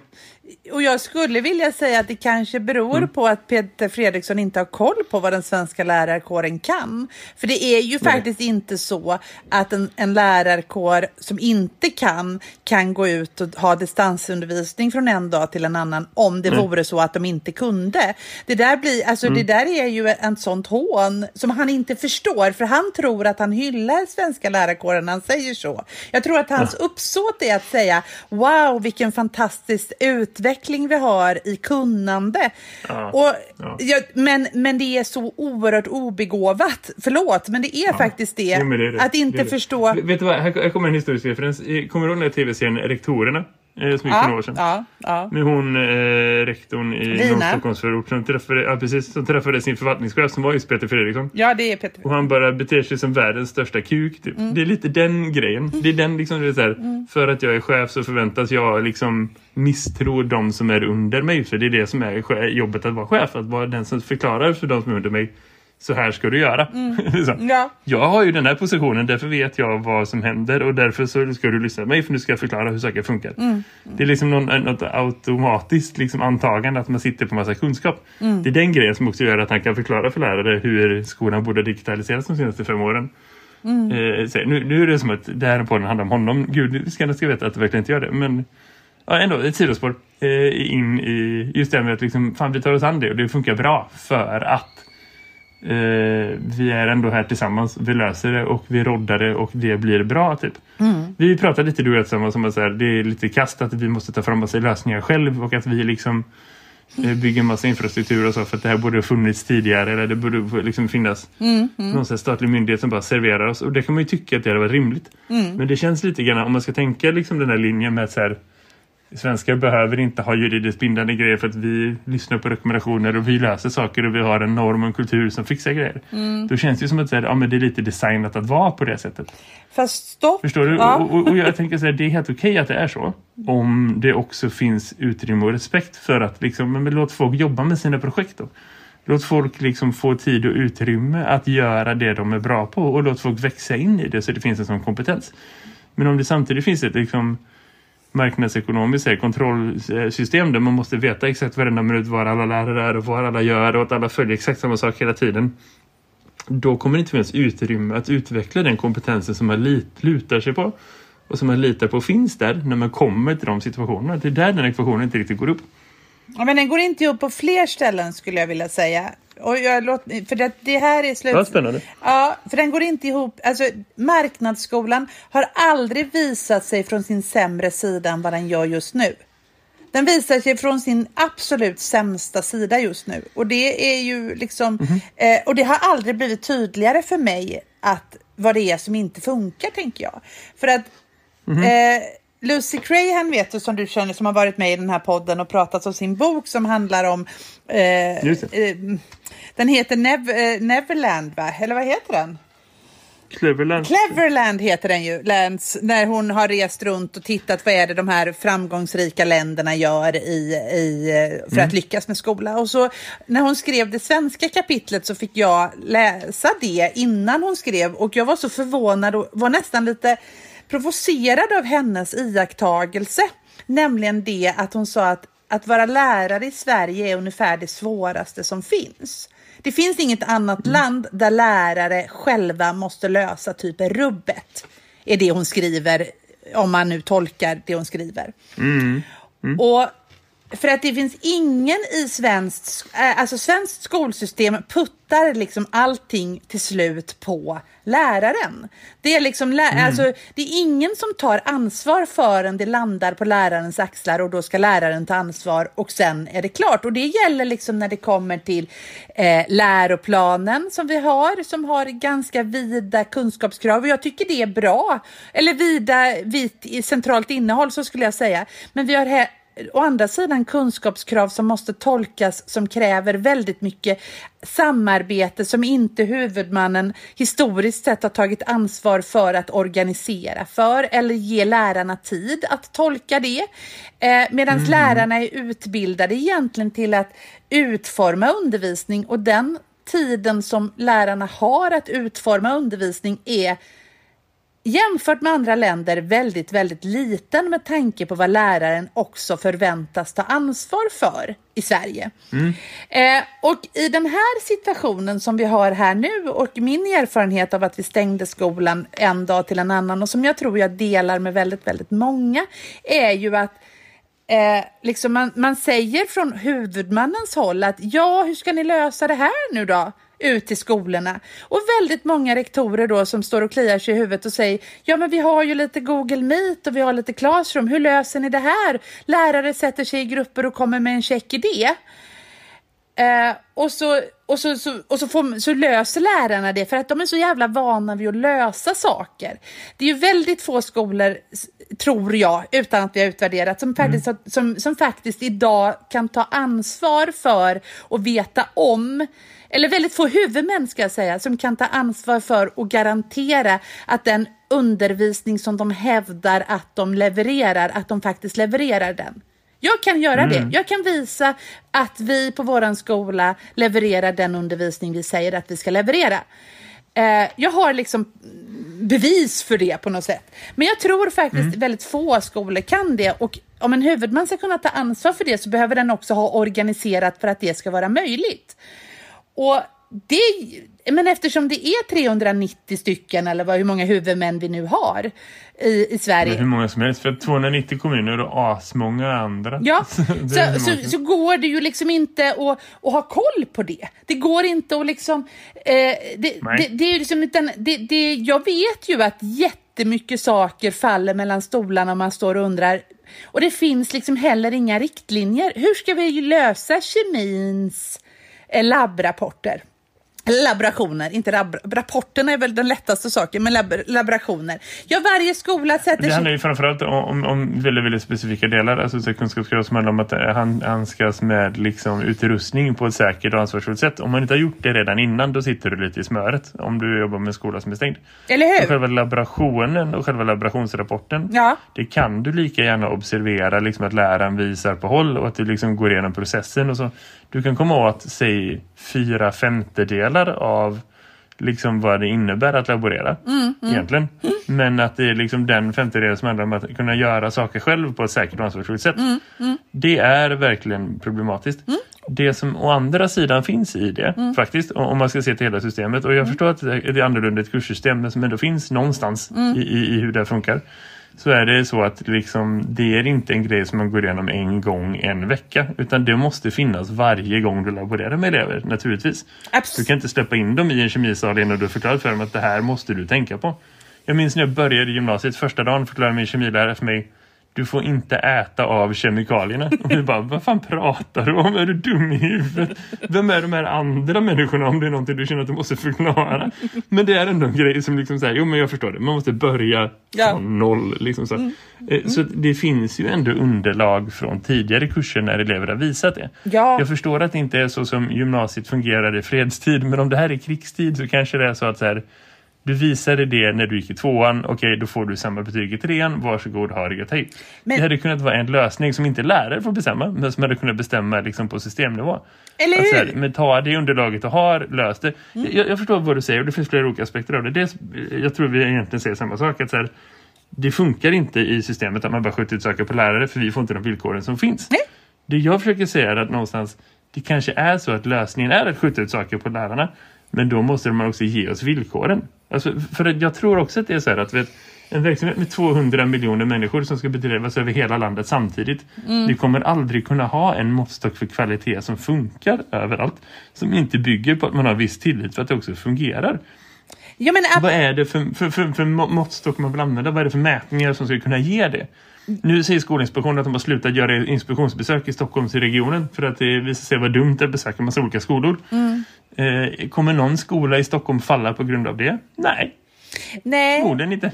och jag skulle vilja säga att det kanske beror Mm. på att Peter Fredriksson inte har koll på vad den svenska lärarkåren kan. För det är ju faktiskt inte så att en, en lärarkår som inte kan, kan gå ut och ha distansundervisning från en dag till en annan om det vore så att de inte kunde. Det där, blir, alltså, Mm. det där är ju en sånt hån som han inte förstår, för han tror att han hyllar svenska lärarkåren när han säger så. Jag tror att hans uppsåt är att säga wow, vilken fantastisk utveckling vi har i kunnande. Ja. Och, Ja. ja, men, men det är så oerhört obegåvat. Förlåt, men det är faktiskt det. Det är det. Att inte Det förstå. Vet du vad, här, kommer en historisk referens. Kommer du ihåg den här tv-serien Rektorerna? Eh, som gick för några år sedan. ja, ja. Med hon eh, rektorn i Lina. någon Stockholmsförort som träffade, ja, precis, som träffade sin förvaltningschef som var just Peter Fredriksson. ja, det är Peter. Och han bara beter sig som världens största kuk. Typ. Mm. Det är lite den grejen. Det är den liksom, det är så här, För att jag är chef så förväntas jag liksom misstro de som är under mig. För det är det som är jobbet att vara chef. Att vara den som förklarar för de som är under mig. Så här ska du göra. [LAUGHS] så. Ja. Jag har ju den här positionen, därför vet jag vad som händer och därför så ska du lyssna på mig för nu ska jag förklara hur saker funkar. Det är liksom någon, något automatiskt liksom antagande att man sitter på massa kunskap. Det är den grejen som också gör att han kan förklara för lärare hur skolan borde digitaliseras de senaste fem åren. Eh, så, nu, nu är det som att det här podden handlar om honom. Gud, ska, ska veta att det verkligen inte gör det. Men ja, ändå ett sidospår eh, in i just det här med att liksom, fan, vi tar oss an det och det funkar bra för att eh, vi är ändå här tillsammans, vi löser det och vi roddar det och det blir bra typ. Vi pratade lite du och jag tillsammans om att så här, det är lite kast att vi måste ta fram massa lösningar själv och att vi liksom eh, bygger massa infrastruktur och så för att det här borde ha funnits tidigare eller det borde liksom finnas någon sån här statlig myndighet som bara serverar oss. Och det kan man ju tycka att det hade varit rimligt. Men det känns lite grann om man ska tänka liksom den här linjen med att så här Svenskar behöver inte ha juridiskt bindande grejer för att vi lyssnar på rekommendationer och vi löser saker och vi har en norm och en kultur som fixar grejer. Då känns det ju som att här, ja, men det är lite designat att vara på det sättet. Fast stopp. Förstår du? Ja. Och, och, och jag tänker så här, det är helt okej att det är så. Om det också finns utrymme och respekt för att liksom, men, men låt folk jobba med sina projekt då. Låt folk liksom få tid och utrymme att göra det de är bra på och låt folk växa in i det så det finns en sån kompetens. Men om det samtidigt finns ett liksom marknadsekonomiskt kontrollsystem där man måste veta exakt varenda minut var alla lärare är och vad alla gör och att alla följer exakt samma sak hela tiden då kommer det inte finnas utrymme att utveckla den kompetensen som man lit, lutar sig på och som man litar på finns där när man kommer till de situationerna. Det är där den ekvationen inte riktigt går upp. Ja, men den går inte upp på fler ställen skulle jag vilja säga. Och jag låt, för det, det här är slut... Vad spännande. Ja, för den går inte ihop. Alltså, marknadsskolan har aldrig visat sig från sin sämre sida än vad den gör just nu. Den visar sig från sin absolut sämsta sida just nu. Och det är ju liksom... Eh, och det har aldrig blivit tydligare för mig att vad det är som inte funkar, tänker jag. För att eh, Lucy Crahan vet du som du känner som har varit med i den här podden och pratat om sin bok som handlar om eh, eh, den heter Nev eh, Neverland va? Eller vad heter den? Cleverland. Cleverland heter den ju, Lands, när hon har rest runt och tittat vad är det de här framgångsrika länderna gör i, i, för att lyckas med skola. Och så när hon skrev det svenska kapitlet så fick jag läsa det innan hon skrev och jag var så förvånad och var nästan lite provocerad av hennes iakttagelse. Nämligen det att hon sa att att vara lärare i Sverige är ungefär det svåraste som finns. Det finns inget annat land där lärare själva måste lösa typ rubbet. Är det hon skriver, om man nu tolkar det hon skriver. Och för att det finns ingen i svenskt, äh, alltså svenskt skolsystem puttar liksom allting till slut på läraren. Det är liksom, lä- alltså, det är ingen som tar ansvar förrän det landar på lärarens axlar och då ska läraren ta ansvar och sen är det klart. Och det gäller liksom när det kommer till eh, läroplanen som vi har, som har ganska vida kunskapskrav och jag tycker det är bra. Eller vida, vitt, centralt innehåll så skulle jag säga. Men vi har å andra sidan kunskapskrav som måste tolkas som kräver väldigt mycket samarbete som inte huvudmannen historiskt sett har tagit ansvar för att organisera för eller ge lärarna tid att tolka det. Eh, Medan lärarna är utbildade egentligen till att utforma undervisning och den tiden som lärarna har att utforma undervisning är jämfört med andra länder väldigt, väldigt liten med tanke på vad läraren också förväntas ta ansvar för i Sverige. Eh, och i den här situationen som vi har här nu och min erfarenhet av att vi stängde skolan en dag till en annan och som jag tror jag delar med väldigt, väldigt många är ju att Eh, liksom man, man säger från huvudmannens håll att ja, hur ska ni lösa det här nu då? Ut till skolorna. Och väldigt många rektorer då som står och kliar sig i huvudet och säger ja, men vi har ju lite Google Meet och vi har lite Classroom. Hur löser ni det här? Lärare sätter sig i grupper och kommer med en check idé. Eh, och så, och så, så, och så, får, så löser lärarna det för att de är så jävla vana vid att lösa saker. Det är ju väldigt få skolor, tror jag, utan att vi har utvärderat, som faktiskt, har- som, som faktiskt idag kan ta ansvar för och veta om eller väldigt få huvudmän ska jag säga, som kan ta ansvar för och garantera att den undervisning som de hävdar att de levererar, att de faktiskt levererar den. Jag kan göra det. Jag kan visa att vi på våran skola levererar den undervisning vi säger att vi ska leverera. Eh, jag har liksom bevis för det på något sätt. Men jag tror faktiskt väldigt få skolor kan det och om en huvudman ska kunna ta ansvar för det så behöver den också ha organiserat för att det ska vara möjligt. Och det, men eftersom det är 390 stycken eller vad, hur många huvudmän vi nu har i, i Sverige. Men hur många som helst. För 290 kommuner och asmånga andra. Ja, [LAUGHS] så, så, som- så går det ju liksom inte att, att ha koll på det. Det går inte att liksom... Eh, det, det, det är liksom utan, det, det, jag vet ju att jättemycket saker faller mellan stolarna och man står och undrar. Och det finns liksom heller inga riktlinjer. Hur ska vi lösa kemins labbrapporter? Eller Laborationer, inte lab rapporterna är väl den lättaste saken, men lab laborationer. Ja, varje skola sätter Det sig... handlar ju framförallt om, om, om väldigt, väldigt specifika delar. Alltså så kunskapskrav som handlar om att eh, han handskas med liksom, utrustning på ett säkert och ansvarsfullt sätt. Om man inte har gjort det redan innan, då sitter du lite i smöret. Om du jobbar med en skola som är stängd. Eller Och hur? själva laborationen och själva laborationsrapporten. Ja. Det kan du lika gärna observera liksom att läraren visar på håll och att du liksom går igenom processen. Och så. Du kan komma åt, säg, fyra femtedelar av liksom vad det innebär att laborera egentligen. [LAUGHS] Men att det är liksom den femtedelen som handlar om att kunna göra saker själv på ett säkert och ansvarsfullt sätt. Det är verkligen problematiskt. Det som å andra sidan finns i det faktiskt, om om man ska se till hela systemet. Och jag förstår att det är annorlunda ett kurssystem men som ändå finns någonstans i, i, i hur det funkar. Så är det så att liksom, det är inte en grej som man går igenom en gång en vecka. Utan det måste finnas varje gång du laborerar med elever, naturligtvis. Abs- Du kan inte släppa in dem i en kemisal innan du förklarat för dem att det här måste du tänka på. Jag minns när jag började gymnasiet, första dagen förklarade min kemilärare för mig du får inte äta av kemikalierna. Och vi bara, vad fan pratar du om? Är du dum i huvudet? Vem är de här andra människorna om det är någonting du känner att du måste förklara? Men det är ändå en grej som liksom säger, jo men jag förstår det. Man måste börja Ja. från noll. Liksom så. Eh, så det finns ju ändå underlag från tidigare kurser när elever har visat det. Ja. Jag förstår att det inte är så som gymnasiet fungerar i fredstid. Men om det här är krigstid så kanske det är så att så här, du visade det när du gick i tvåan. Okej, då får du samma betyg i trean. Varsågod, ha det hej. Men- Det hade kunnat vara en lösning som inte lärare får bestämma. Men som hade kunnat bestämma liksom, på systemnivå. Eller hur? här, men ta det underlaget och har, löst det. Jag, jag förstår vad du säger och det finns flera olika aspekter av det. Dels, jag tror vi egentligen säger samma sak. Att så här, det funkar inte i systemet att man bara skjuter ut saker på lärare för vi får inte de villkoren som finns. Nej. Det jag försöker säga är att någonstans det kanske är så att lösningen är att skjuta ut saker på lärarna. Men då måste man också ge oss villkoren. Alltså, för jag tror också att det är så här att vet, en verksamhet med 200 miljoner människor som ska bedrivas över hela landet samtidigt. Vi kommer aldrig kunna ha en måttstock för kvalitet som funkar överallt. Som inte bygger på att man har viss tillit för att det också fungerar. Ja, men Vad är det för, för, för, för må- måttstock man vill använda? Vad är det för mätningar som ska kunna ge det? Nu säger Skolinspektionen att de har slutat göra inspektionsbesök i Stockholmsregionen för att det visar sig vara dumt att besöka massa olika skolor. Eh, kommer någon skola i Stockholm falla på grund av det? Nej. Nej,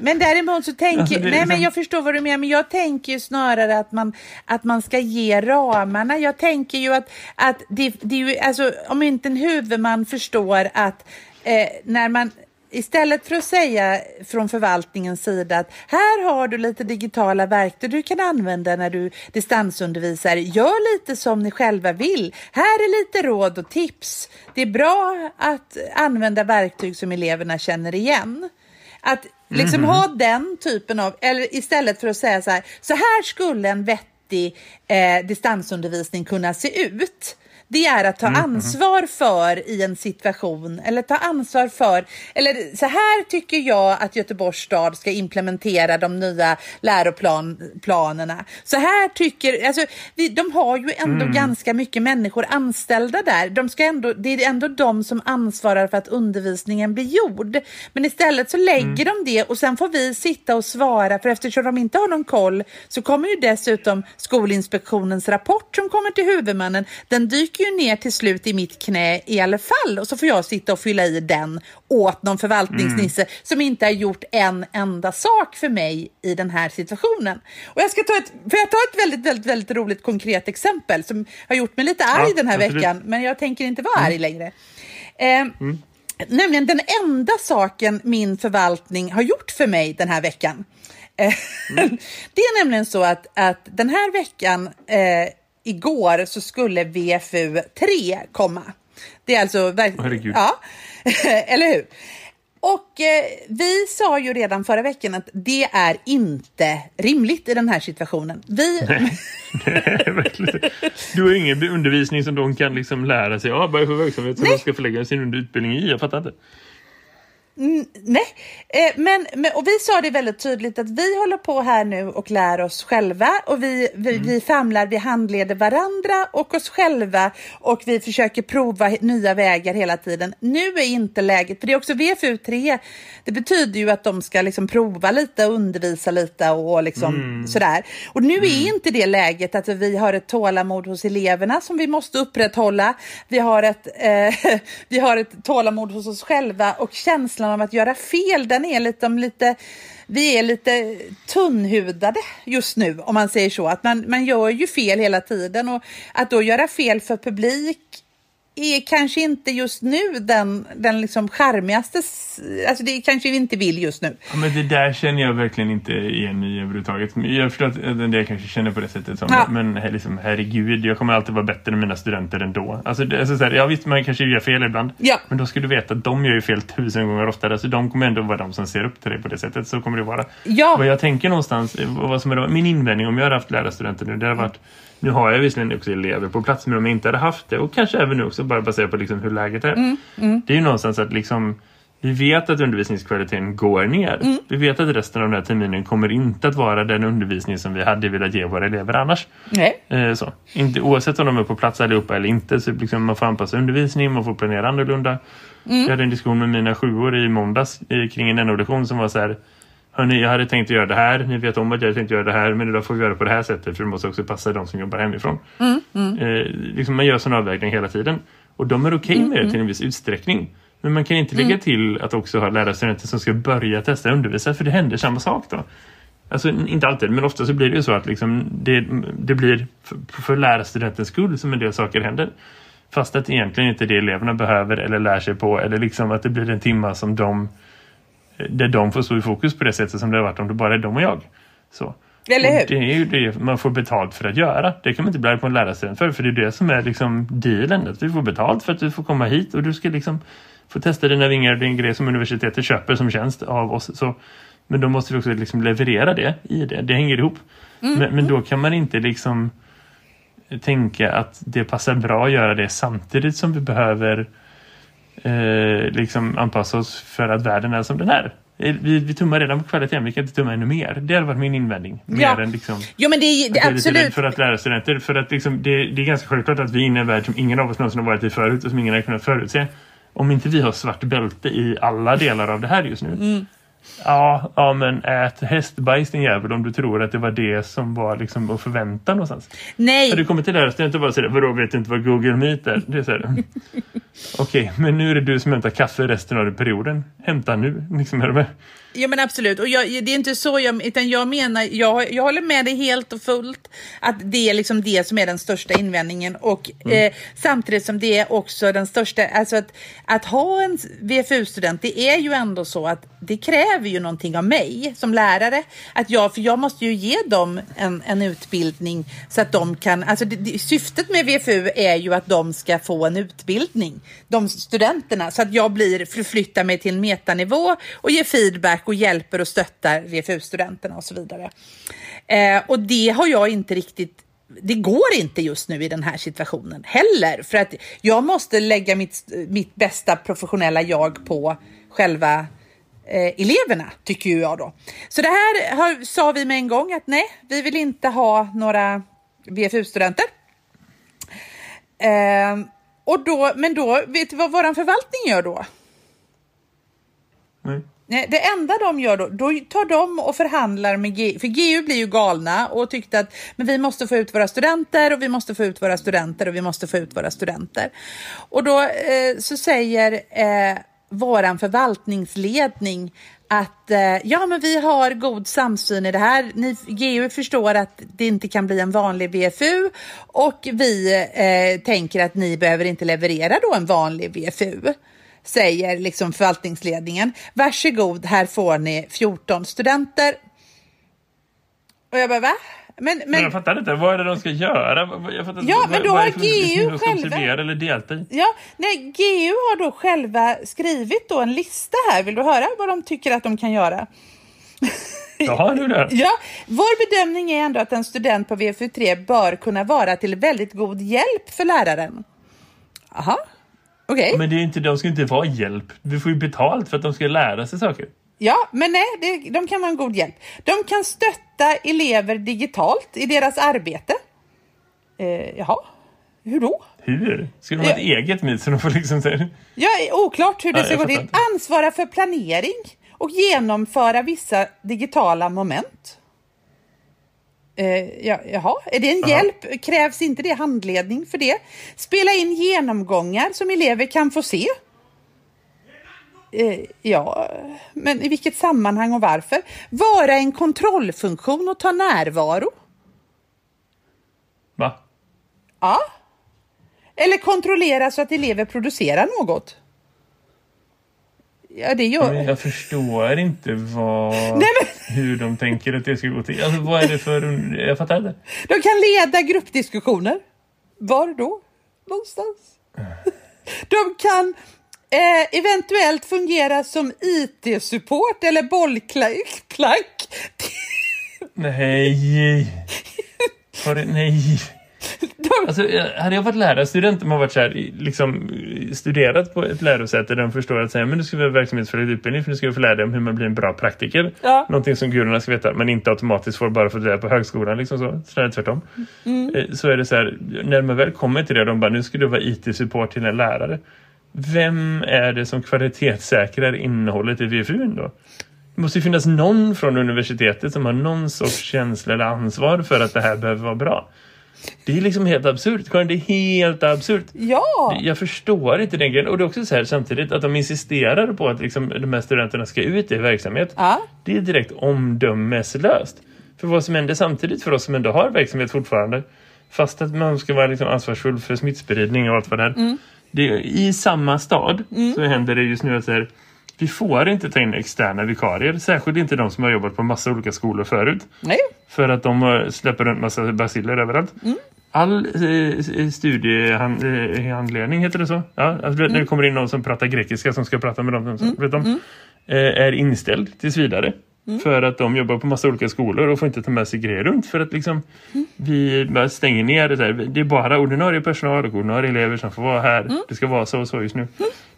men däremot så tänker Alltså, nej men liksom- jag förstår vad du menar, men jag tänker ju snarare att man, att man ska ge ramarna. Jag tänker ju att, att det, det är ju, alltså om inte en huvudman förstår att eh, när man Istället för att säga från förvaltningens sida att här har du lite digitala verktyg du kan använda när du distansundervisar. Gör lite som ni själva vill. Här är lite råd och tips. Det är bra att använda verktyg som eleverna känner igen. Att liksom ha den typen av, eller istället för att säga så här, så här skulle en vettig eh, distansundervisning kunna se ut. Det är att ta ansvar för i en situation eller ta ansvar för, eller så här tycker jag att Göteborgs stad ska implementera de nya läroplanerna. Så här tycker, alltså de har ju ändå ganska mycket människor anställda där. De ska ändå, det är ändå de som ansvarar för att undervisningen blir gjord. Men istället så lägger de det och sen får vi sitta och svara för eftersom de inte har någon koll så kommer ju dessutom Skolinspektionens rapport som kommer till huvudmannen. Den dyker ju ner till slut i mitt knä i alla fall och så får jag sitta och fylla i den åt någon förvaltningsnisse Mm. som inte har gjort en enda sak för mig i den här situationen. Och jag ska ta ett, för jag tar ett väldigt, väldigt, väldigt roligt konkret exempel som har gjort mig lite arg Ja, den här absolut. Mm. veckan, men jag tänker inte vara arg längre. Eh, Nämligen den enda saken min förvaltning har gjort för mig den här veckan. Eh, Mm. [LAUGHS] Det är nämligen så att, att den här veckan, eh, igår, så skulle VFU 3 komma. Det är alltså... Herregud. Ja, [LAUGHS] eller hur? Och eh, vi sa ju redan förra veckan att det är inte rimligt i den här situationen. Vi, [LAUGHS] Nej, verkligen. Du har ingen undervisning som de kan liksom lära sig av bara för verksamhet som de ska förlägga sin utbildning i. Jag fattar inte. Nej, eh, men, men, och vi sa det väldigt tydligt att vi håller på här nu och lär oss själva och vi, vi, vi famlar, vi handleder varandra och oss själva och vi försöker prova nya vägar hela tiden. Nu är inte läget, för det är också VFU 3, det betyder ju att de ska liksom prova lite, undervisa lite och liksom sådär. Och nu är inte det läget att vi har ett tålamod hos eleverna som vi måste upprätthålla. Vi har ett, eh, [LAUGHS] vi har ett tålamod hos oss själva och känslan av att göra fel, den är lite, lite vi är lite tunnhudade just nu om man säger så. Att man, man gör ju fel hela tiden och att då göra fel för publik är kanske inte just nu den, den liksom charmigaste, alltså det kanske vi inte vill just nu. Ja, men det där känner jag verkligen inte igen i överhuvudtaget. Jag förstår att en del kanske känner på det sättet. Som, Ja. Men liksom, herregud, jag kommer alltid vara bättre än mina studenter ändå. Alltså, det, alltså, så här, ja, visst, man kanske gör fel ibland. Ja. Men då ska du veta att de gör ju fel tusen gånger oftare. Så de kommer ändå vara de som ser upp till dig på det sättet. Så kommer det vara. Ja. Vad jag tänker någonstans, eh, vad som är min invändning om jag hade haft lärarstudenter nu, det har varit nu har jag visserligen också elever på plats, men om jag inte hade haft det och kanske även nu också bara baserat på liksom hur läget är. Det är ju någonstans att liksom vi vet att undervisningskvaliteten går ner. Vi vet att resten av den här terminen kommer inte att vara den undervisning som vi hade velat ge våra elever annars. Nej. Eh, så. Inte, oavsett om de är på plats allihopa eller inte så liksom man får anpassa undervisning, man får planera annorlunda. Jag hade en diskussion med mina sjuor i måndags eh, kring en NO-lektion som var så här Hörni, jag hade tänkt att göra det här. Ni vet om att jag hade tänkt att göra det här. Men idag får vi göra det på det här sättet. För det måste också passa de som jobbar hemifrån. Eh, liksom man gör sån avvägning hela tiden. Och de är okej med det till en viss utsträckning. Men man kan inte lägga till att också ha lärarstudenter som ska börja testa undervisa. För det händer samma sak då. Alltså inte alltid, men ofta så blir det ju så att liksom det, det blir för, för lärarstudentens skull som en del saker händer. Fast att egentligen inte det eleverna behöver eller lär sig på. Eller liksom att det blir en timma som de där de får stå i fokus på det sättet som det har varit om det bara är de och jag. Så. Eller Och hur? det är ju det man får betalt för att göra. Det kan man inte bli på en lärarstudent för. För det är det som är liksom dealen. Att du får betalt för att du får komma hit och du ska liksom få testa dina vingar. Det är en grej som universitetet köper som tjänst av oss. Så, men då måste vi också liksom leverera det i det. Det hänger ihop. Men, men då kan man inte liksom tänka att det passar bra att göra det samtidigt som vi behöver eh, liksom anpassa oss för att världen är som den är. Eh, Vi, vi tummar redan på kvaliteten, vi kan inte tumma ännu mer. Det har varit min invändning. Mer Ja. än liksom, Jo men det är, det, absolut. för att lära studenter. För att liksom, det, det är ganska självklart att vi är inne i en värld som ingen av oss någonsin har varit i förut och som ingen har kunnat förutse. Om inte vi har svart bälte i alla delar av det här just nu. Mm. Ja, ja, men ät hästbajs din jävel om du tror att det var det som var liksom att förvänta någonstans. Nej. Har du kommit till lärarstudenter och bara säger vadå vet du inte vad Google Meet är? Det så här. [LAUGHS] Okej, men nu är det du som hämtar kaffe resten av perioden. Hämta nu, liksom är du med? Ja men absolut, och jag, det är inte så jag, utan jag menar, jag, jag håller med dig helt och fullt att det är liksom det som är den största invändningen och Mm. eh, samtidigt som det är också den största, alltså att, att ha en VFU-student, det är ju ändå så att det kräver ju någonting av mig som lärare, att jag, för jag måste ju ge dem en, en utbildning så att de kan, alltså det, det, syftet med VFU är ju att de ska få en utbildning, de studenterna, så att jag blir, förflyttar mig till en metanivå och ger feedback och hjälper och stöttar VFU-studenterna och så vidare. Eh, och det har jag inte riktigt det går inte just nu i den här situationen heller. För att jag måste lägga mitt, mitt bästa professionella jag på själva eh, eleverna, tycker ju jag då. Så det här har, sa vi med en gång att nej, vi vill inte ha några VFU-studenter. Eh, och då, men då, vet du vad vår förvaltning gör då? Nej. Nej, det enda de gör då, då tar de och förhandlar med GU, för GU blir ju galna och tyckte att men vi måste få ut våra studenter och vi måste få ut våra studenter och vi måste få ut våra studenter. Och då eh, så säger eh, våran förvaltningsledning att eh, ja, men vi har god samsyn i det här. Ni, GU förstår att det inte kan bli en vanlig VFU och vi eh, tänker att ni behöver inte leverera då en vanlig VFU säger liksom förvaltningsledningen. Varsågod, här får ni 14 studenter. Och jag bara, va? Men, Men men, jag fattar inte, vad är det de ska göra? Jag fattar, Ja, vad- men då har det undervisning GU själva- eller delta i? ja, nej, GU har då själva skrivit då en lista här. Vill du höra vad de tycker att de kan göra? Jaha, nu där. Ja, vår bedömning är ändå att en student på VFU3 bör kunna vara till väldigt god hjälp för läraren. Aha, okej. Men det är inte, de ska inte vara hjälp. Du får ju betalt för att de ska lära sig saker. Ja, men nej, det, de kan vara en god hjälp. De kan stötta elever digitalt i deras arbete. Eh, jaha, hur då? Hur? Ska de ha ett Ja. eget Meet så de får liksom Ja, oklart hur det Ja, ska gå till. Ansvara för planering och genomföra vissa digitala moment. Eh, ja, jaha, är det en Jaha. hjälp? Krävs inte det handledning för det? Spela in genomgångar som elever kan få se. Eh, ja, men i vilket sammanhang och varför? Vara en kontrollfunktion och ta närvaro. Va? Ja. Eller kontrollera så att elever producerar något. Ja, det gör... Jag förstår inte vad, [LAUGHS] Nej, men- hur de tänker att det ska gå till. Alltså, vad är det för... Jag fattar inte. De kan leda gruppdiskussioner. Var då? Någonstans. [LAUGHS] De kan eh, eventuellt fungera som IT-support eller bollklack. [LAUGHS] Nej. Har det, nej. Alltså, hade jag varit lärarstudent och man varit så här, liksom, studerat på ett lärosäte där de förstår att säga, men nu ska vi ha verksamhetsförlagd utbildning för nu ska få lära dig om hur man blir en bra praktiker. Ja. Någonting som gudarna ska veta, men inte automatiskt får bara för att lära på högskolan. Liksom så, snarare tvärtom. Mm. Eh, Så är det så här, när man väl kommer till det, de bara, nu ska du vara IT-support till en lärare. Vem är det som kvalitetssäkrar innehållet i VFU då? Det måste ju finnas någon från universitetet som har någon sorts känsla eller ansvar för att det här behöver vara bra. Det är liksom helt absurt. Karin, Det är helt absurt. ja, Jag förstår inte den grejen. Och det är också så här samtidigt att de insisterar på att liksom, de här studenterna ska ut i verksamhet. ja, Det är direkt omdömeslöst. För vad som händer samtidigt för oss som ändå har verksamhet fortfarande. Fast att man ska vara liksom ansvarsfull för smittspridning och allt vad det är. Det är I samma stad så händer det just nu att så här, vi får inte ta in externa vikarier. Särskilt inte de som har jobbat på massa olika skolor förut. nej, För att de eh, släpper runt massa basiller överallt. All eh, studiehandledning heter det så? Ja, alltså, När det kommer in någon som pratar grekiska som ska prata med dem, som, vet de, eh, är inställd tills vidare. För att de jobbar på massa olika skolor och får inte ta med sig grejer runt. För att liksom vi bara stänger ner det där. Det är bara ordinarie personal och ordinarie elever som får vara här. Det ska vara så och så just nu.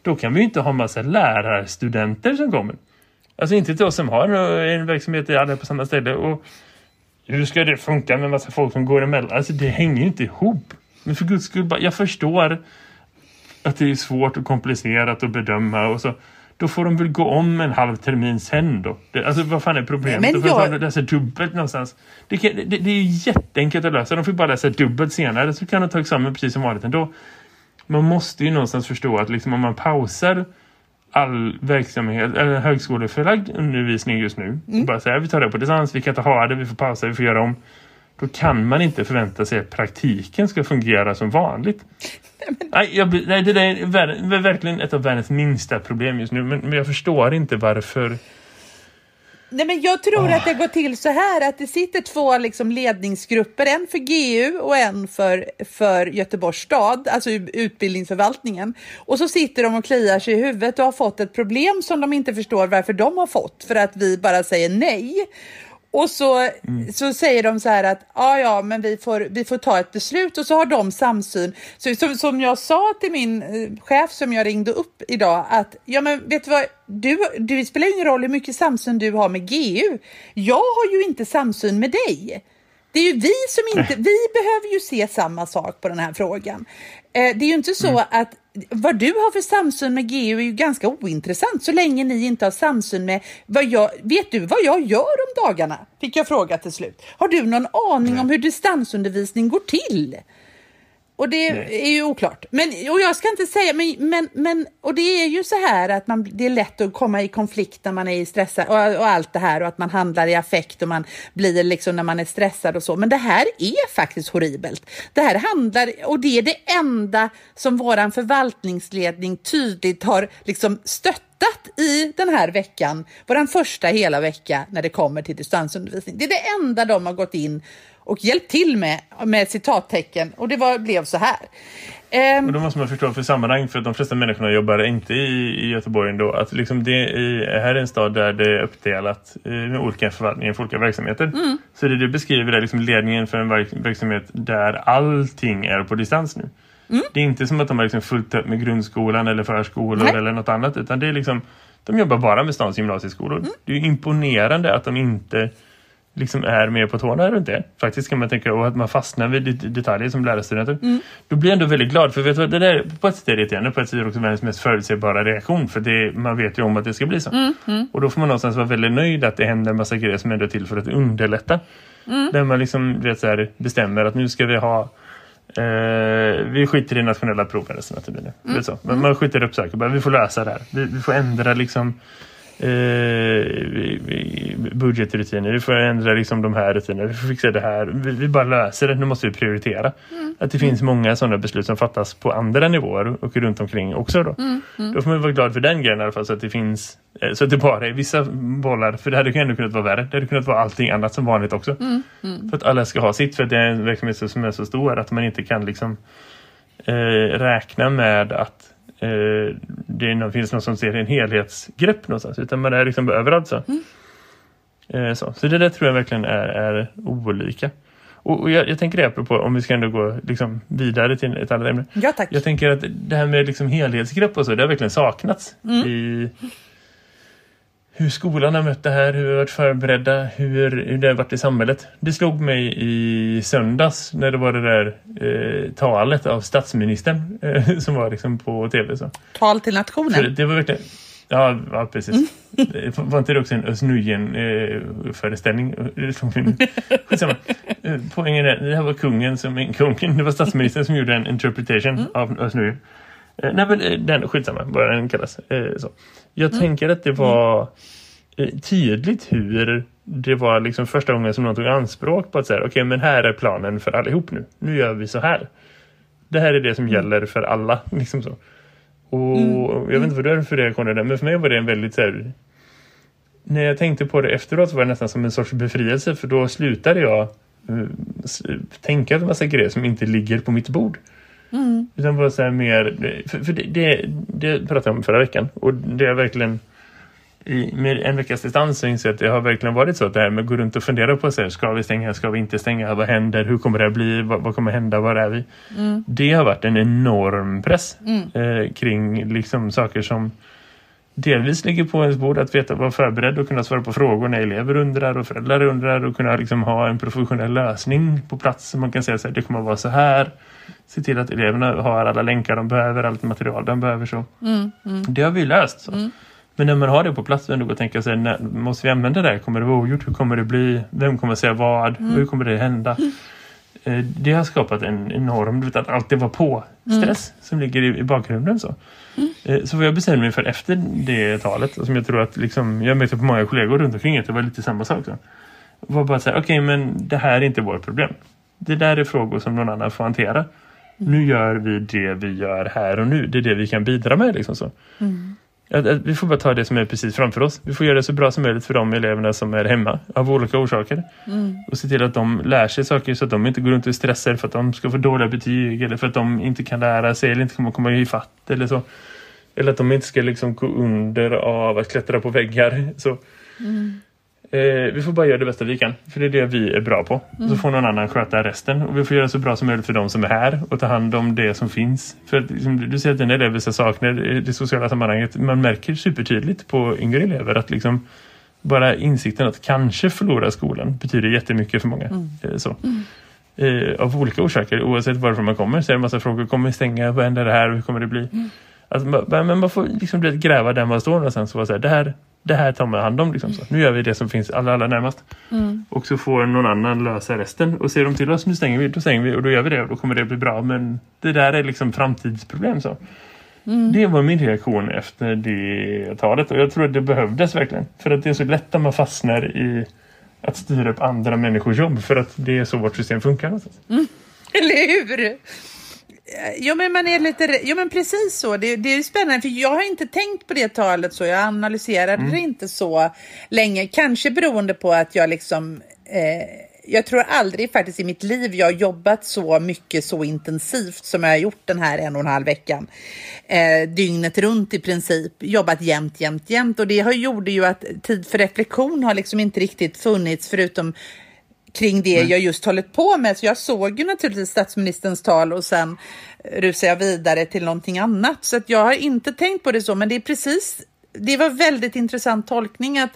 Då kan vi ju inte ha massa lärarstudenter som kommer. Alltså inte till oss som har en verksamhet i alla på samma ställe. Och hur ska det funka med massa folk som går emellan? Alltså det hänger inte ihop. Men för guds skull, jag förstår att det är svårt och komplicerat att bedöma och så. Då får de väl gå om en halv termin sen då. Det, alltså vad fan är problemet? Men Då får jag- de läsa dubbelt någonstans. Det, kan, det, det är ju jätteenkelt att lösa. De får bara läsa dubbelt senare så kan de ta examen precis som vanligt ändå. Man måste ju någonstans förstå att liksom om man pausar all verksamhet, eller högskoleförlagd undervisning just nu. Mm. Bara säga vi tar det på distans, vi kan inte ha det, vi får pausa, vi får göra om. Då kan man inte förvänta sig att praktiken ska fungera som vanligt. Nej, jag, nej det är verkligen ett av världens minsta problem just nu. Men, men jag förstår inte varför. Nej, men jag tror att det går till så här att det sitter två liksom ledningsgrupper, en för GU och en för, för Göteborgs stad, alltså utbildningsförvaltningen. Och så sitter de och kliar sig i huvudet och har fått ett problem som de inte förstår varför de har fått, för att vi bara säger nej. Och så, så säger de så här att ja, ja, men vi får, vi får ta ett beslut och så har de samsyn. Så, som, som jag sa till min eh, chef som jag ringde upp idag att ja, men vet du vad? Du, du det spelar ingen roll hur mycket samsyn du har med GU. Jag har ju inte samsyn med dig. Det är ju vi som inte, [LAUGHS] vi behöver ju se samma sak på den här frågan. Eh, det är ju inte så att vad du har för samsyn med GU är ju ganska ointressant så länge ni inte har samsyn med vad jag, vet du vad jag gör om dagarna? Fick jag fråga till slut. Har du någon aning Nej. om hur distansundervisning går till? Och det Nej. är ju oklart. Men, och jag ska inte säga, men, men, men och det är ju så här att man, det är lätt att komma i konflikt när man är stressad och, och allt det här och att man handlar i affekt och man blir liksom när man är stressad och så. Men det här är faktiskt horribelt. Det här handlar, och det är det enda som våran förvaltningsledning tydligt har liksom stöttat i den här veckan, våran första hela vecka när det kommer till distansundervisning. Det är det enda de har gått in och hjälpt till med, med citattecken och det var, blev så här. Ehm, Och då måste man förstå för sammanhang för att de flesta människorna jobbar inte i, i Göteborg ändå. Att liksom det är, här är en stad där det är uppdelat eh, med olika förvaltningar för olika verksamheter. Så det du beskriver är liksom ledningen för en verk, verksamhet där allting är på distans nu. Det är inte som att de har liksom fullt upp med grundskolan eller förskolor Nej. eller något annat. Utan det är liksom, de jobbar bara med stans gymnasieskolor. Det är imponerande att de inte liksom är mer på tårna runt det. Faktiskt kan man tänka och att man fastnar vid det- detaljer som lärarstudenter. Då blir jag ändå väldigt glad för vet du det där på ett sätt är det irriterande på ett sätt är det också världens mest förutsägbara reaktion för det, man vet ju om att det ska bli så. Och då får man någonstans vara väldigt nöjd att det händer en massa grejer som ändå är till för att underlätta. Där man liksom vet, så här, bestämmer att nu ska vi ha Eh, vi skiter i nationella proven resten av. Vet så. Men man skiter upp saker. Bara, vi får lösa det här. Vi, vi får ändra liksom eh, budgetrutiner. Vi får ändra liksom de här rutinerna. Vi får fixa det här. Vi, vi bara löser det. Nu måste vi prioritera. Att det finns många sådana beslut som fattas på andra nivåer och runt omkring också då. Då får man vara glad för den grejen i alla fall så att det finns eh, så att det bara är vissa bollar. För det hade ju ändå kunnat vara värre. Det hade kunnat vara allting annat som vanligt också. För att alla ska ha sitt. För att det är en verksamhet som är så stor att man inte kan liksom eh, räkna med att eh, det finns någon som ser en helhetsgrepp någonstans. Utan man är liksom överallt så. Eh, så. så det där tror jag verkligen är, är olika. Och, och jag, jag tänker det apropå, om vi ska ändå gå liksom vidare till ett annat ämne. ja tack. Jag tänker att det här med liksom helhetsgrepp och så, det har verkligen saknats i hur skolan har mött det här, hur vi har varit förberedda, hur, hur det har varit i samhället. Det slog mig i söndags när det var det där eh, talet av statsministern eh, [LAUGHS] som var liksom på tv. Så. Tal till För nationen. det var verkligen... Ja, ja precis. Det Var inte det också en Özz föreställning [LAUGHS] Skitsamma. Eh, Poängen är, det här var kungen som en kungen. Det var statsministern som gjorde en interpretation av Özz Nujen. Eh, Nej men eh, den, skitsamma vad den kallas. Eh, Så. Jag tänker att det var eh, tydligt hur det var liksom första gången som någon tog anspråk på att säga okej men här är planen för allihop nu. Nu gör vi så här. Det här är det som gäller för alla. [LAUGHS] Liksom så. Och jag vet inte vad du har för reaktioner där, men för mig var det en väldigt så här, När jag tänkte på det efteråt var det nästan som en sorts befrielse för då slutade jag eh, tänka en massa grejer som inte ligger på mitt bord. Utan bara så här mer, för, för det, det, det pratade jag om förra veckan. Och det är verkligen i, med en veckas distans så inser jag att det har verkligen varit så att det här med att gå runt och fundera på så här, ska vi stänga, ska vi inte stänga, vad händer, hur kommer det att bli, vad, vad kommer hända, var är vi? Det har varit en enorm press eh, kring liksom saker som delvis ligger på ens bord att veta, vara förberedd och kunna svara på frågor när elever undrar och föräldrar undrar och kunna liksom ha en professionell lösning på plats. Man kan säga att det kommer att vara så här. Se till att eleverna har alla länkar de behöver, allt material de behöver. så. Det har vi löst. Så. Men när man har det på plats ändå och tänka sig, när, måste vi använda det här? Kommer det vara ogjort? Hur kommer det bli? Vem kommer säga vad? Hur kommer det hända? [LAUGHS] Eh, Det har skapat en enorm, du vet att allt det var på stress som ligger i, i bakgrunden. Så. Eh, så vad jag bestämde mig för efter det talet, och som jag tror att liksom, jag möter på många kollegor runt omkring att det var lite samma sak. Så. Var bara så här, okej men det här är inte vårt problem. Det där är frågor som någon annan får hantera. Nu gör vi det vi gör här och nu. Det är det vi kan bidra med. Liksom så. Att, att vi får bara ta det som är precis framför oss. Vi får göra det så bra som möjligt för de eleverna som är hemma av olika orsaker. Och se till att de lär sig saker så att de inte går runt och stressar för att de ska få dåliga betyg eller för att de inte kan lära sig eller inte kommer komma i fatt eller så. Eller att de inte ska liksom gå under av att klättra på väggar. Så. Eh, vi får bara göra det bästa vi kan. För det är det vi är bra på. Så får någon annan sköta resten. Och vi får göra så bra som möjligt för de som är här. Och ta hand om det som finns. För liksom, du säger att dina elever saknar det sociala sammanhanget. Man märker supertydligt på yngre elever att liksom bara insikten att kanske förlora skolan betyder jättemycket för många. Eh, så. Eh, av olika orsaker, oavsett varifrån man kommer. Så är det en massa frågor, kommer vi stänga? Vad händer det här? Hur kommer det bli? Mm. Alltså, man, men man får liksom gräva där man står och sen så vara så här, det här, det här tar man hand om. Liksom, så. Nu gör vi det som finns allra, allra närmast. Mm. Och så får någon annan lösa resten. Och ser de till oss, nu stänger vi, då stänger vi och då gör vi det och då kommer det bli bra. Men det där är liksom framtidsproblem så. Det var min reaktion efter det talet och jag tror att det behövdes verkligen. För att det är så lätt att man fastnar i att styra upp andra människors jobb för att det är så vårt system funkar. någonstans. [LAUGHS] Eller hur? Jo men, man är lite, jo men precis så, det, det är spännande för jag har inte tänkt på det talet så, jag analyserade det inte så länge, kanske beroende på att jag liksom eh, jag tror aldrig faktiskt i mitt liv jag har jobbat så mycket så intensivt som jag har gjort den här en och en halv veckan. Eh, dygnet runt i princip, jobbat jämt, jämt, jämt. Och det har gjorde ju att tid för reflektion har liksom inte riktigt funnits förutom kring det jag just hållit på med. Så jag såg ju naturligtvis statsministerns tal och sen rusade jag vidare till någonting annat. Så jag har inte tänkt på det så, men det är precis, det var väldigt intressant tolkning att,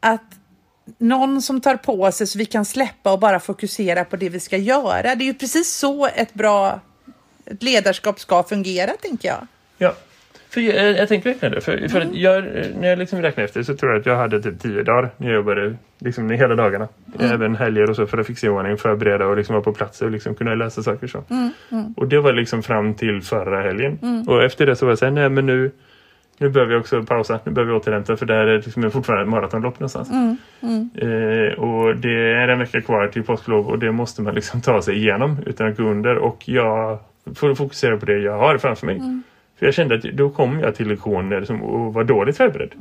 att någon som tar på sig så vi kan släppa och bara fokusera på det vi ska göra. Det är ju precis så ett bra ett ledarskap ska fungera, tänker jag. Ja, för jag, jag tänker verkligen det. För, för att jag, när jag liksom räknar efter så tror jag att jag hade typ tio dagar när jag jobbade liksom hela dagarna. Även helger och så för att fixa i ordning, förbereda och liksom vara på plats och liksom kunna läsa saker så. Och det var liksom fram till förra helgen. Och efter det så var jag såhär, nej men nu, nu behöver vi också pausa, nu behöver vi återhämta för det här är liksom fortfarande ett maratonlopp någonstans. Eh, och det är en vecka kvar till påsklov och det måste man liksom ta sig igenom utan att gå under. Och jag får fokusera på det jag har framför mig. För jag kände att då kom jag till lektioner som, och var dåligt förberedd.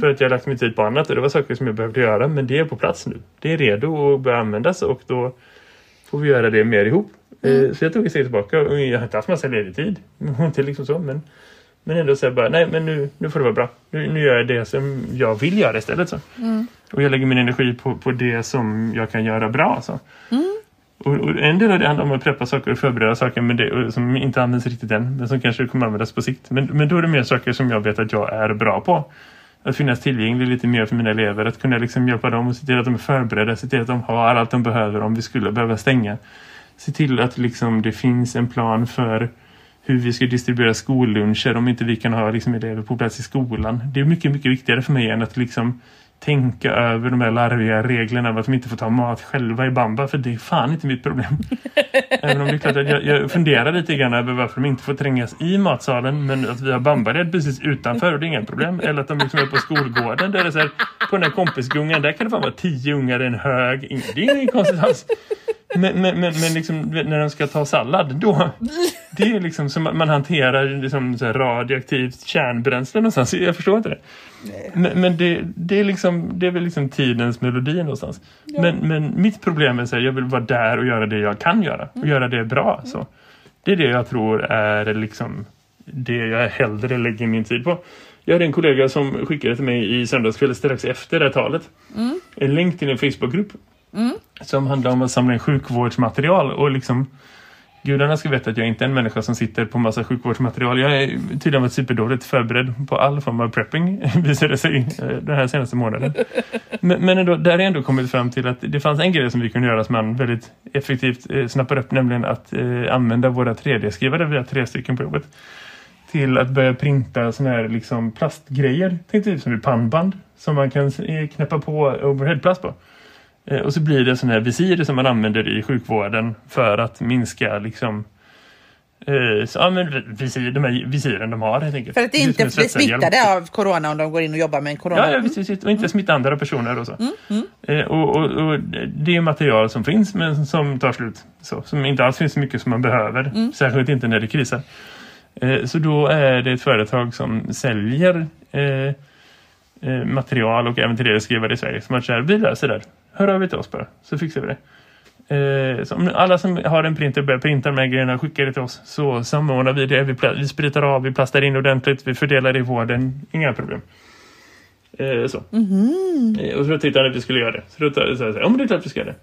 För att jag lagt min tid på annat och det var saker som jag behövde göra. Men det är på plats nu. Det är redo att börja användas och då får vi göra det mer ihop. Eh, så jag tog ett steg tillbaka och jag har inte haft massa ledig tid. [LAUGHS] Inte liksom så, men, men ändå säga bara, nej men nu, nu får det vara bra. Nu, nu gör jag det som jag vill göra istället. Så. Och jag lägger min energi på, på det som jag kan göra bra. Så. Och, och en del av det handlar om att preppa saker och förbereda saker men det, och som inte används riktigt än. Men som kanske kommer användas på sikt. Men, men då är det mer saker som jag vet att jag är bra på. Att finnas tillgänglig lite mer för mina elever. Att kunna liksom hjälpa dem och se till att de är förberedda. Se till att de har allt de behöver om vi skulle behöva stänga. Se till att liksom det finns en plan för hur vi ska distribuera skolluncher om inte vi kan ha liksom elever på plats i skolan. Det är mycket, mycket viktigare för mig än att liksom tänka över de här larviga reglerna om att de inte får ta mat själva i bamba för det är fan inte mitt problem. [LAUGHS] Även om det är klart att jag, jag funderar lite grann över varför de inte får trängas i matsalen men att vi har bambared precis utanför och det är inga problem. Eller att de liksom är på skolgården där det är så här, på den här kompisgungan där kan det fan vara tio ungar i en hög. Det är inget konstigt alls. Men, men, men, men liksom, när de ska ta sallad då, [LAUGHS] det är liksom som man hanterar liksom så radioaktivt kärnbränsle någonstans. Jag förstår inte det. Men, men det, det, är liksom, det är väl liksom tidens melodi någonstans. Men, men mitt problem är att jag vill vara där och göra det jag kan göra. Och göra det bra. Så. Det är det jag tror är liksom det jag hellre lägger min tid på. Jag hade en kollega som skickade till mig i söndagskväll strax efter det här talet. En länk till en Facebookgrupp. Som handlar om att samla in sjukvårdsmaterial och liksom Gudarna ska veta att jag inte är en människa som sitter på massa sjukvårdsmaterial. Jag är tydligen varit superdåligt förberedd på all form av prepping [LAUGHS] visade sig eh, den här senaste månaden. Men, men ändå, där har jag ändå kommit fram till att det fanns en grej som vi kunde göra som man väldigt effektivt eh, snappar upp, nämligen att eh, använda våra 3D-skrivare, vi har tre stycken på jobbet, till att börja printa såna här liksom plastgrejer, tänkte typ som ett pannband som man kan eh, knäppa på overheadplast på. Eh, Och så blir det sådana här visir som man använder i sjukvården för att minska liksom eh, så, ja, men visir, de här visiren de har helt enkelt. För att inte bli smittade av corona om de går in och jobbar med en corona. Ja, ja visst. Och inte smitta andra personer och så. Eh, och, och, och det är material som finns men som tar slut. Så, som inte alls finns så mycket som man behöver. Särskilt inte när det krisar. Så då är det ett företag som säljer material och även till det skrivare i Sverige. Som att vi löser det. Hör av er till oss bara, så fixar vi det. Eh, så alla som har en printer börjar printa de här grejerna och skickar det till oss så samordnar vi det. Vi, vi spritar av, vi plastar in ordentligt, vi fördelar det i vården. Inga problem. Eh, så. Eh, och så tittade han att vi skulle göra det. Så då sa jag ja men det är klart vi ska göra det.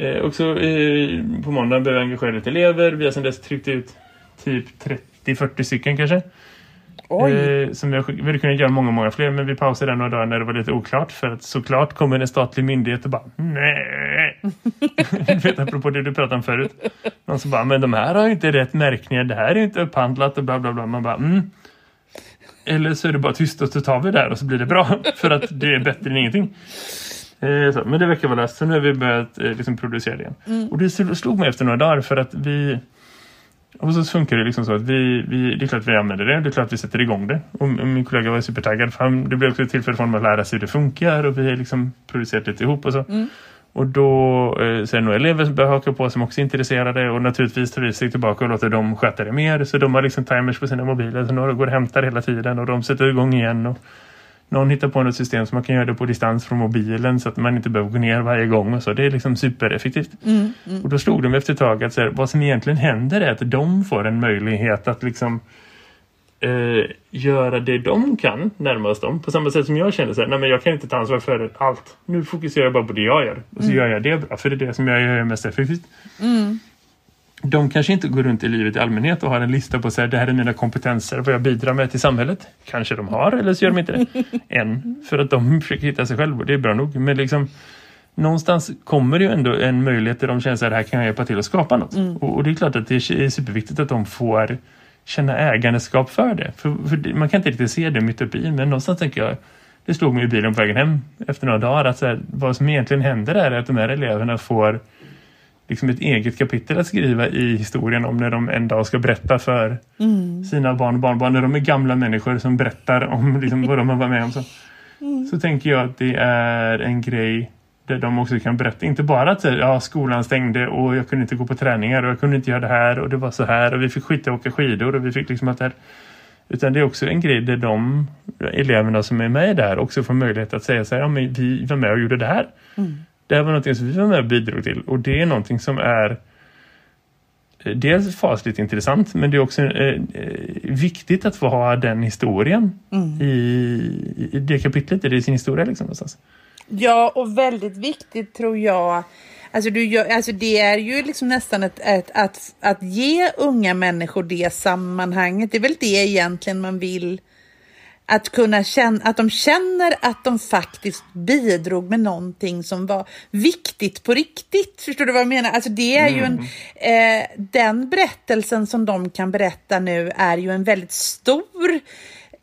Eh, och så eh, på måndagen började vi engagera lite elever. Vi har sedan dess tryckt ut typ 30-40 stycken kanske. Eh, som vi hade kunnat göra många, många fler. Men vi pausade den några dagar när det var lite oklart. För att såklart kommer en statlig myndighet och bara nej. [LAUGHS] vet, apropå det du pratade om förut. Någon som bara, men de här har ju inte rätt märkningar. Det här är inte upphandlat och bla bla bla. Man bara, mm. Eller så är det bara tyst och så tar vi det här och så blir det bra. [LAUGHS] för att det är bättre än ingenting. Eh, så, men det verkar vara löst. Så nu har vi börjat eh, liksom producera det igen. Och det slog mig efter några dagar för att vi... Och så funkar det liksom så att vi, vi, det är klart vi använder det, det är klart att vi sätter igång det. Och min kollega var supertaggad för han, det blev också ett tillfälle för honom att lära sig hur det funkar och vi har liksom producerat lite ihop och så. Och då eh, så är det några elever som börjar haka på som också är intresserade och naturligtvis tar vi sig tillbaka och låter dem sköta det mer. Så de har liksom timers på sina mobiler så några går och hämtar hela tiden och de sätter igång igen och någon hittar på något system som man kan göra det på distans från mobilen så att man inte behöver gå ner varje gång och så. Det är liksom supereffektivt. Och då slog de efter ett tag att så här, vad som egentligen händer är att de får en möjlighet att liksom eh, göra det de kan närmast dem. På samma sätt som jag känner så här, nej men jag kan inte ta ansvar för allt. Nu fokuserar jag bara på det jag gör. Och så gör jag det bra, för det är det som jag gör mest effektivt. De kanske inte går runt i livet i allmänhet och har en lista på så här, det här är mina kompetenser, vad jag bidrar med till samhället. Kanske de har, eller så gör de inte det. [LAUGHS] Än. För att de försöker hitta sig själva och det är bra nog. Men liksom, någonstans kommer det ju ändå en möjlighet där de känner att här kan jag hjälpa till att skapa något. Och, och det är klart att det är superviktigt att de får känna ägandeskap för det. För, för det, man kan inte riktigt se det mitt uppe i, men någonstans tänker jag det slog mig i bilen på vägen hem efter några dagar att så här, vad som egentligen händer är att de här eleverna får liksom ett eget kapitel att skriva i historien om när de en dag ska berätta för sina barn och barnbarn. När de är gamla människor som berättar om [LAUGHS] liksom, vad de har varit med om. Så, så tänker jag att det är en grej där de också kan berätta. Inte bara att ja, skolan stängde och jag kunde inte gå på träningar och jag kunde inte göra det här och det var så här och vi fick skita och åka skidor och vi fick liksom att det här. Utan det är också en grej där de eleverna som är med där också får möjlighet att säga så här, ja men vi var med och gjorde det här. Det här var någonting som vi var med och bidrog till. Och det är någonting som är eh, dels fasligt intressant men det är också eh, eh, viktigt att få ha den historien i, i det kapitlet, i sin historia liksom någonstans. Ja, och väldigt viktigt tror jag. Alltså, du gör, alltså det är ju liksom nästan ett, ett, att, att ge unga människor det sammanhanget. Det är väl det egentligen man vill. Att, kunna känna, att de känner att de faktiskt bidrog med någonting som var viktigt på riktigt. Förstår du vad jag menar? Alltså det är ju en, eh, den berättelsen som de kan berätta nu är ju en väldigt stor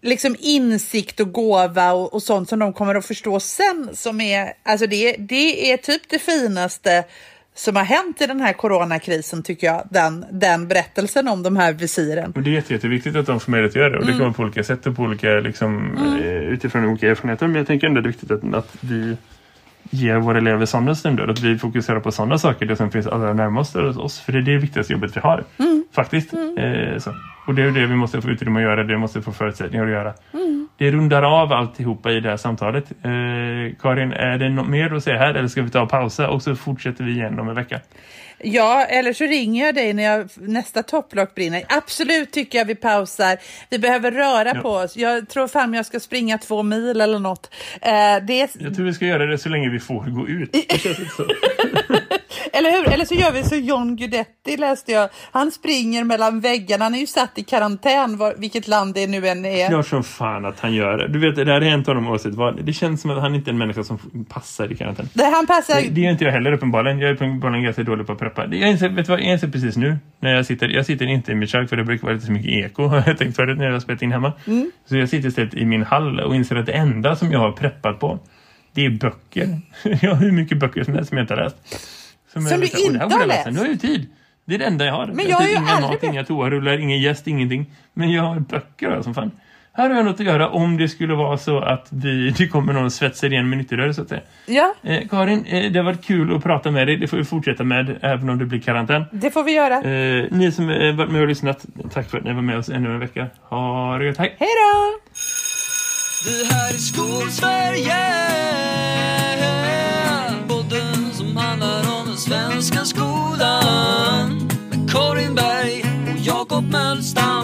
liksom insikt och gåva och, och sånt som de kommer att förstå sen. Som är, alltså det, det är typ det finaste som har hänt i den här coronakrisen tycker jag. Den, den berättelsen om de här visiren. Och det är jätte, jätteviktigt att de får möjlighet att göra det. Och det kan vara på olika sätt och på olika, liksom, eh, utifrån olika erfarenheter. Men jag tänker ändå det är viktigt att, att vi ger våra elever sådana stunder. Att vi fokuserar på sådana saker. Det som finns allra närmast oss. För det är det viktigaste jobbet vi har. Faktiskt. Eh, så. Och det är det vi måste få utrymme att göra. Det måste få förutsättningar att göra. Det rundar av alltihopa i det här samtalet. Eh, Karin, är det något mer att säga här? Eller ska vi ta och pausa? Och så fortsätter vi igen om en vecka. Ja, eller så ringer jag dig när jag, nästa topplock brinner. Absolut tycker jag vi pausar. Vi behöver röra Ja. på oss. Jag tror fan jag ska springa två mil eller något. Eh, det är, Jag tror vi ska göra det så länge vi får gå ut. [LAUGHS] Eller hur? Eller så gör vi så John Guidetti läste jag. Han springer mellan väggarna. Han är ju satt i karantän, var, vilket land det nu än är. Klart som fan att han gör det. Du vet, det där har hänt honom oavsett vad. Det känns som att han inte är en människa som passar i karantän. Det, han passar... Det, det är inte jag heller uppenbarligen. Jag är uppenbarligen ganska dålig på att preppa. Det- Jag inser, vet vad, jag inser precis nu. När jag sitter, jag sitter inte i mitt kök för det brukar vara lite så mycket eko. [LAUGHS] Har jag tänkt förut när jag har spelat in hemma. Så jag sitter istället i min hall och inser att det enda som jag har preppat på. Det är böcker. [LAUGHS] Jag har hur mycket böcker som helst som jag inte har läst. Som jag du vet, "Åh, det här inte har jag läsa." läst? Nu har jag ju tid. Det är det enda jag har. Men jag jag har ju inga aldrig mat, inga toarullar, ingen gäst, ingenting. Men jag har böcker som fan. Här har jag något att göra om det skulle vara så att vi, [LAUGHS] det kommer någon svetsar igen med nyttigrör så att säga. Ja, Eh, Karin, eh, det har varit kul att prata med dig. Det får vi fortsätta med även om det blir karantän. det får vi göra. Eh, ni som eh, varit med och lyssnat, tack för att ni var med oss ännu en vecka. Ha det gött, hej! Hej då! Det här är Skolsverige Podden som handlar om den svenska skolan Med Karin Berg och Jakob Mölstam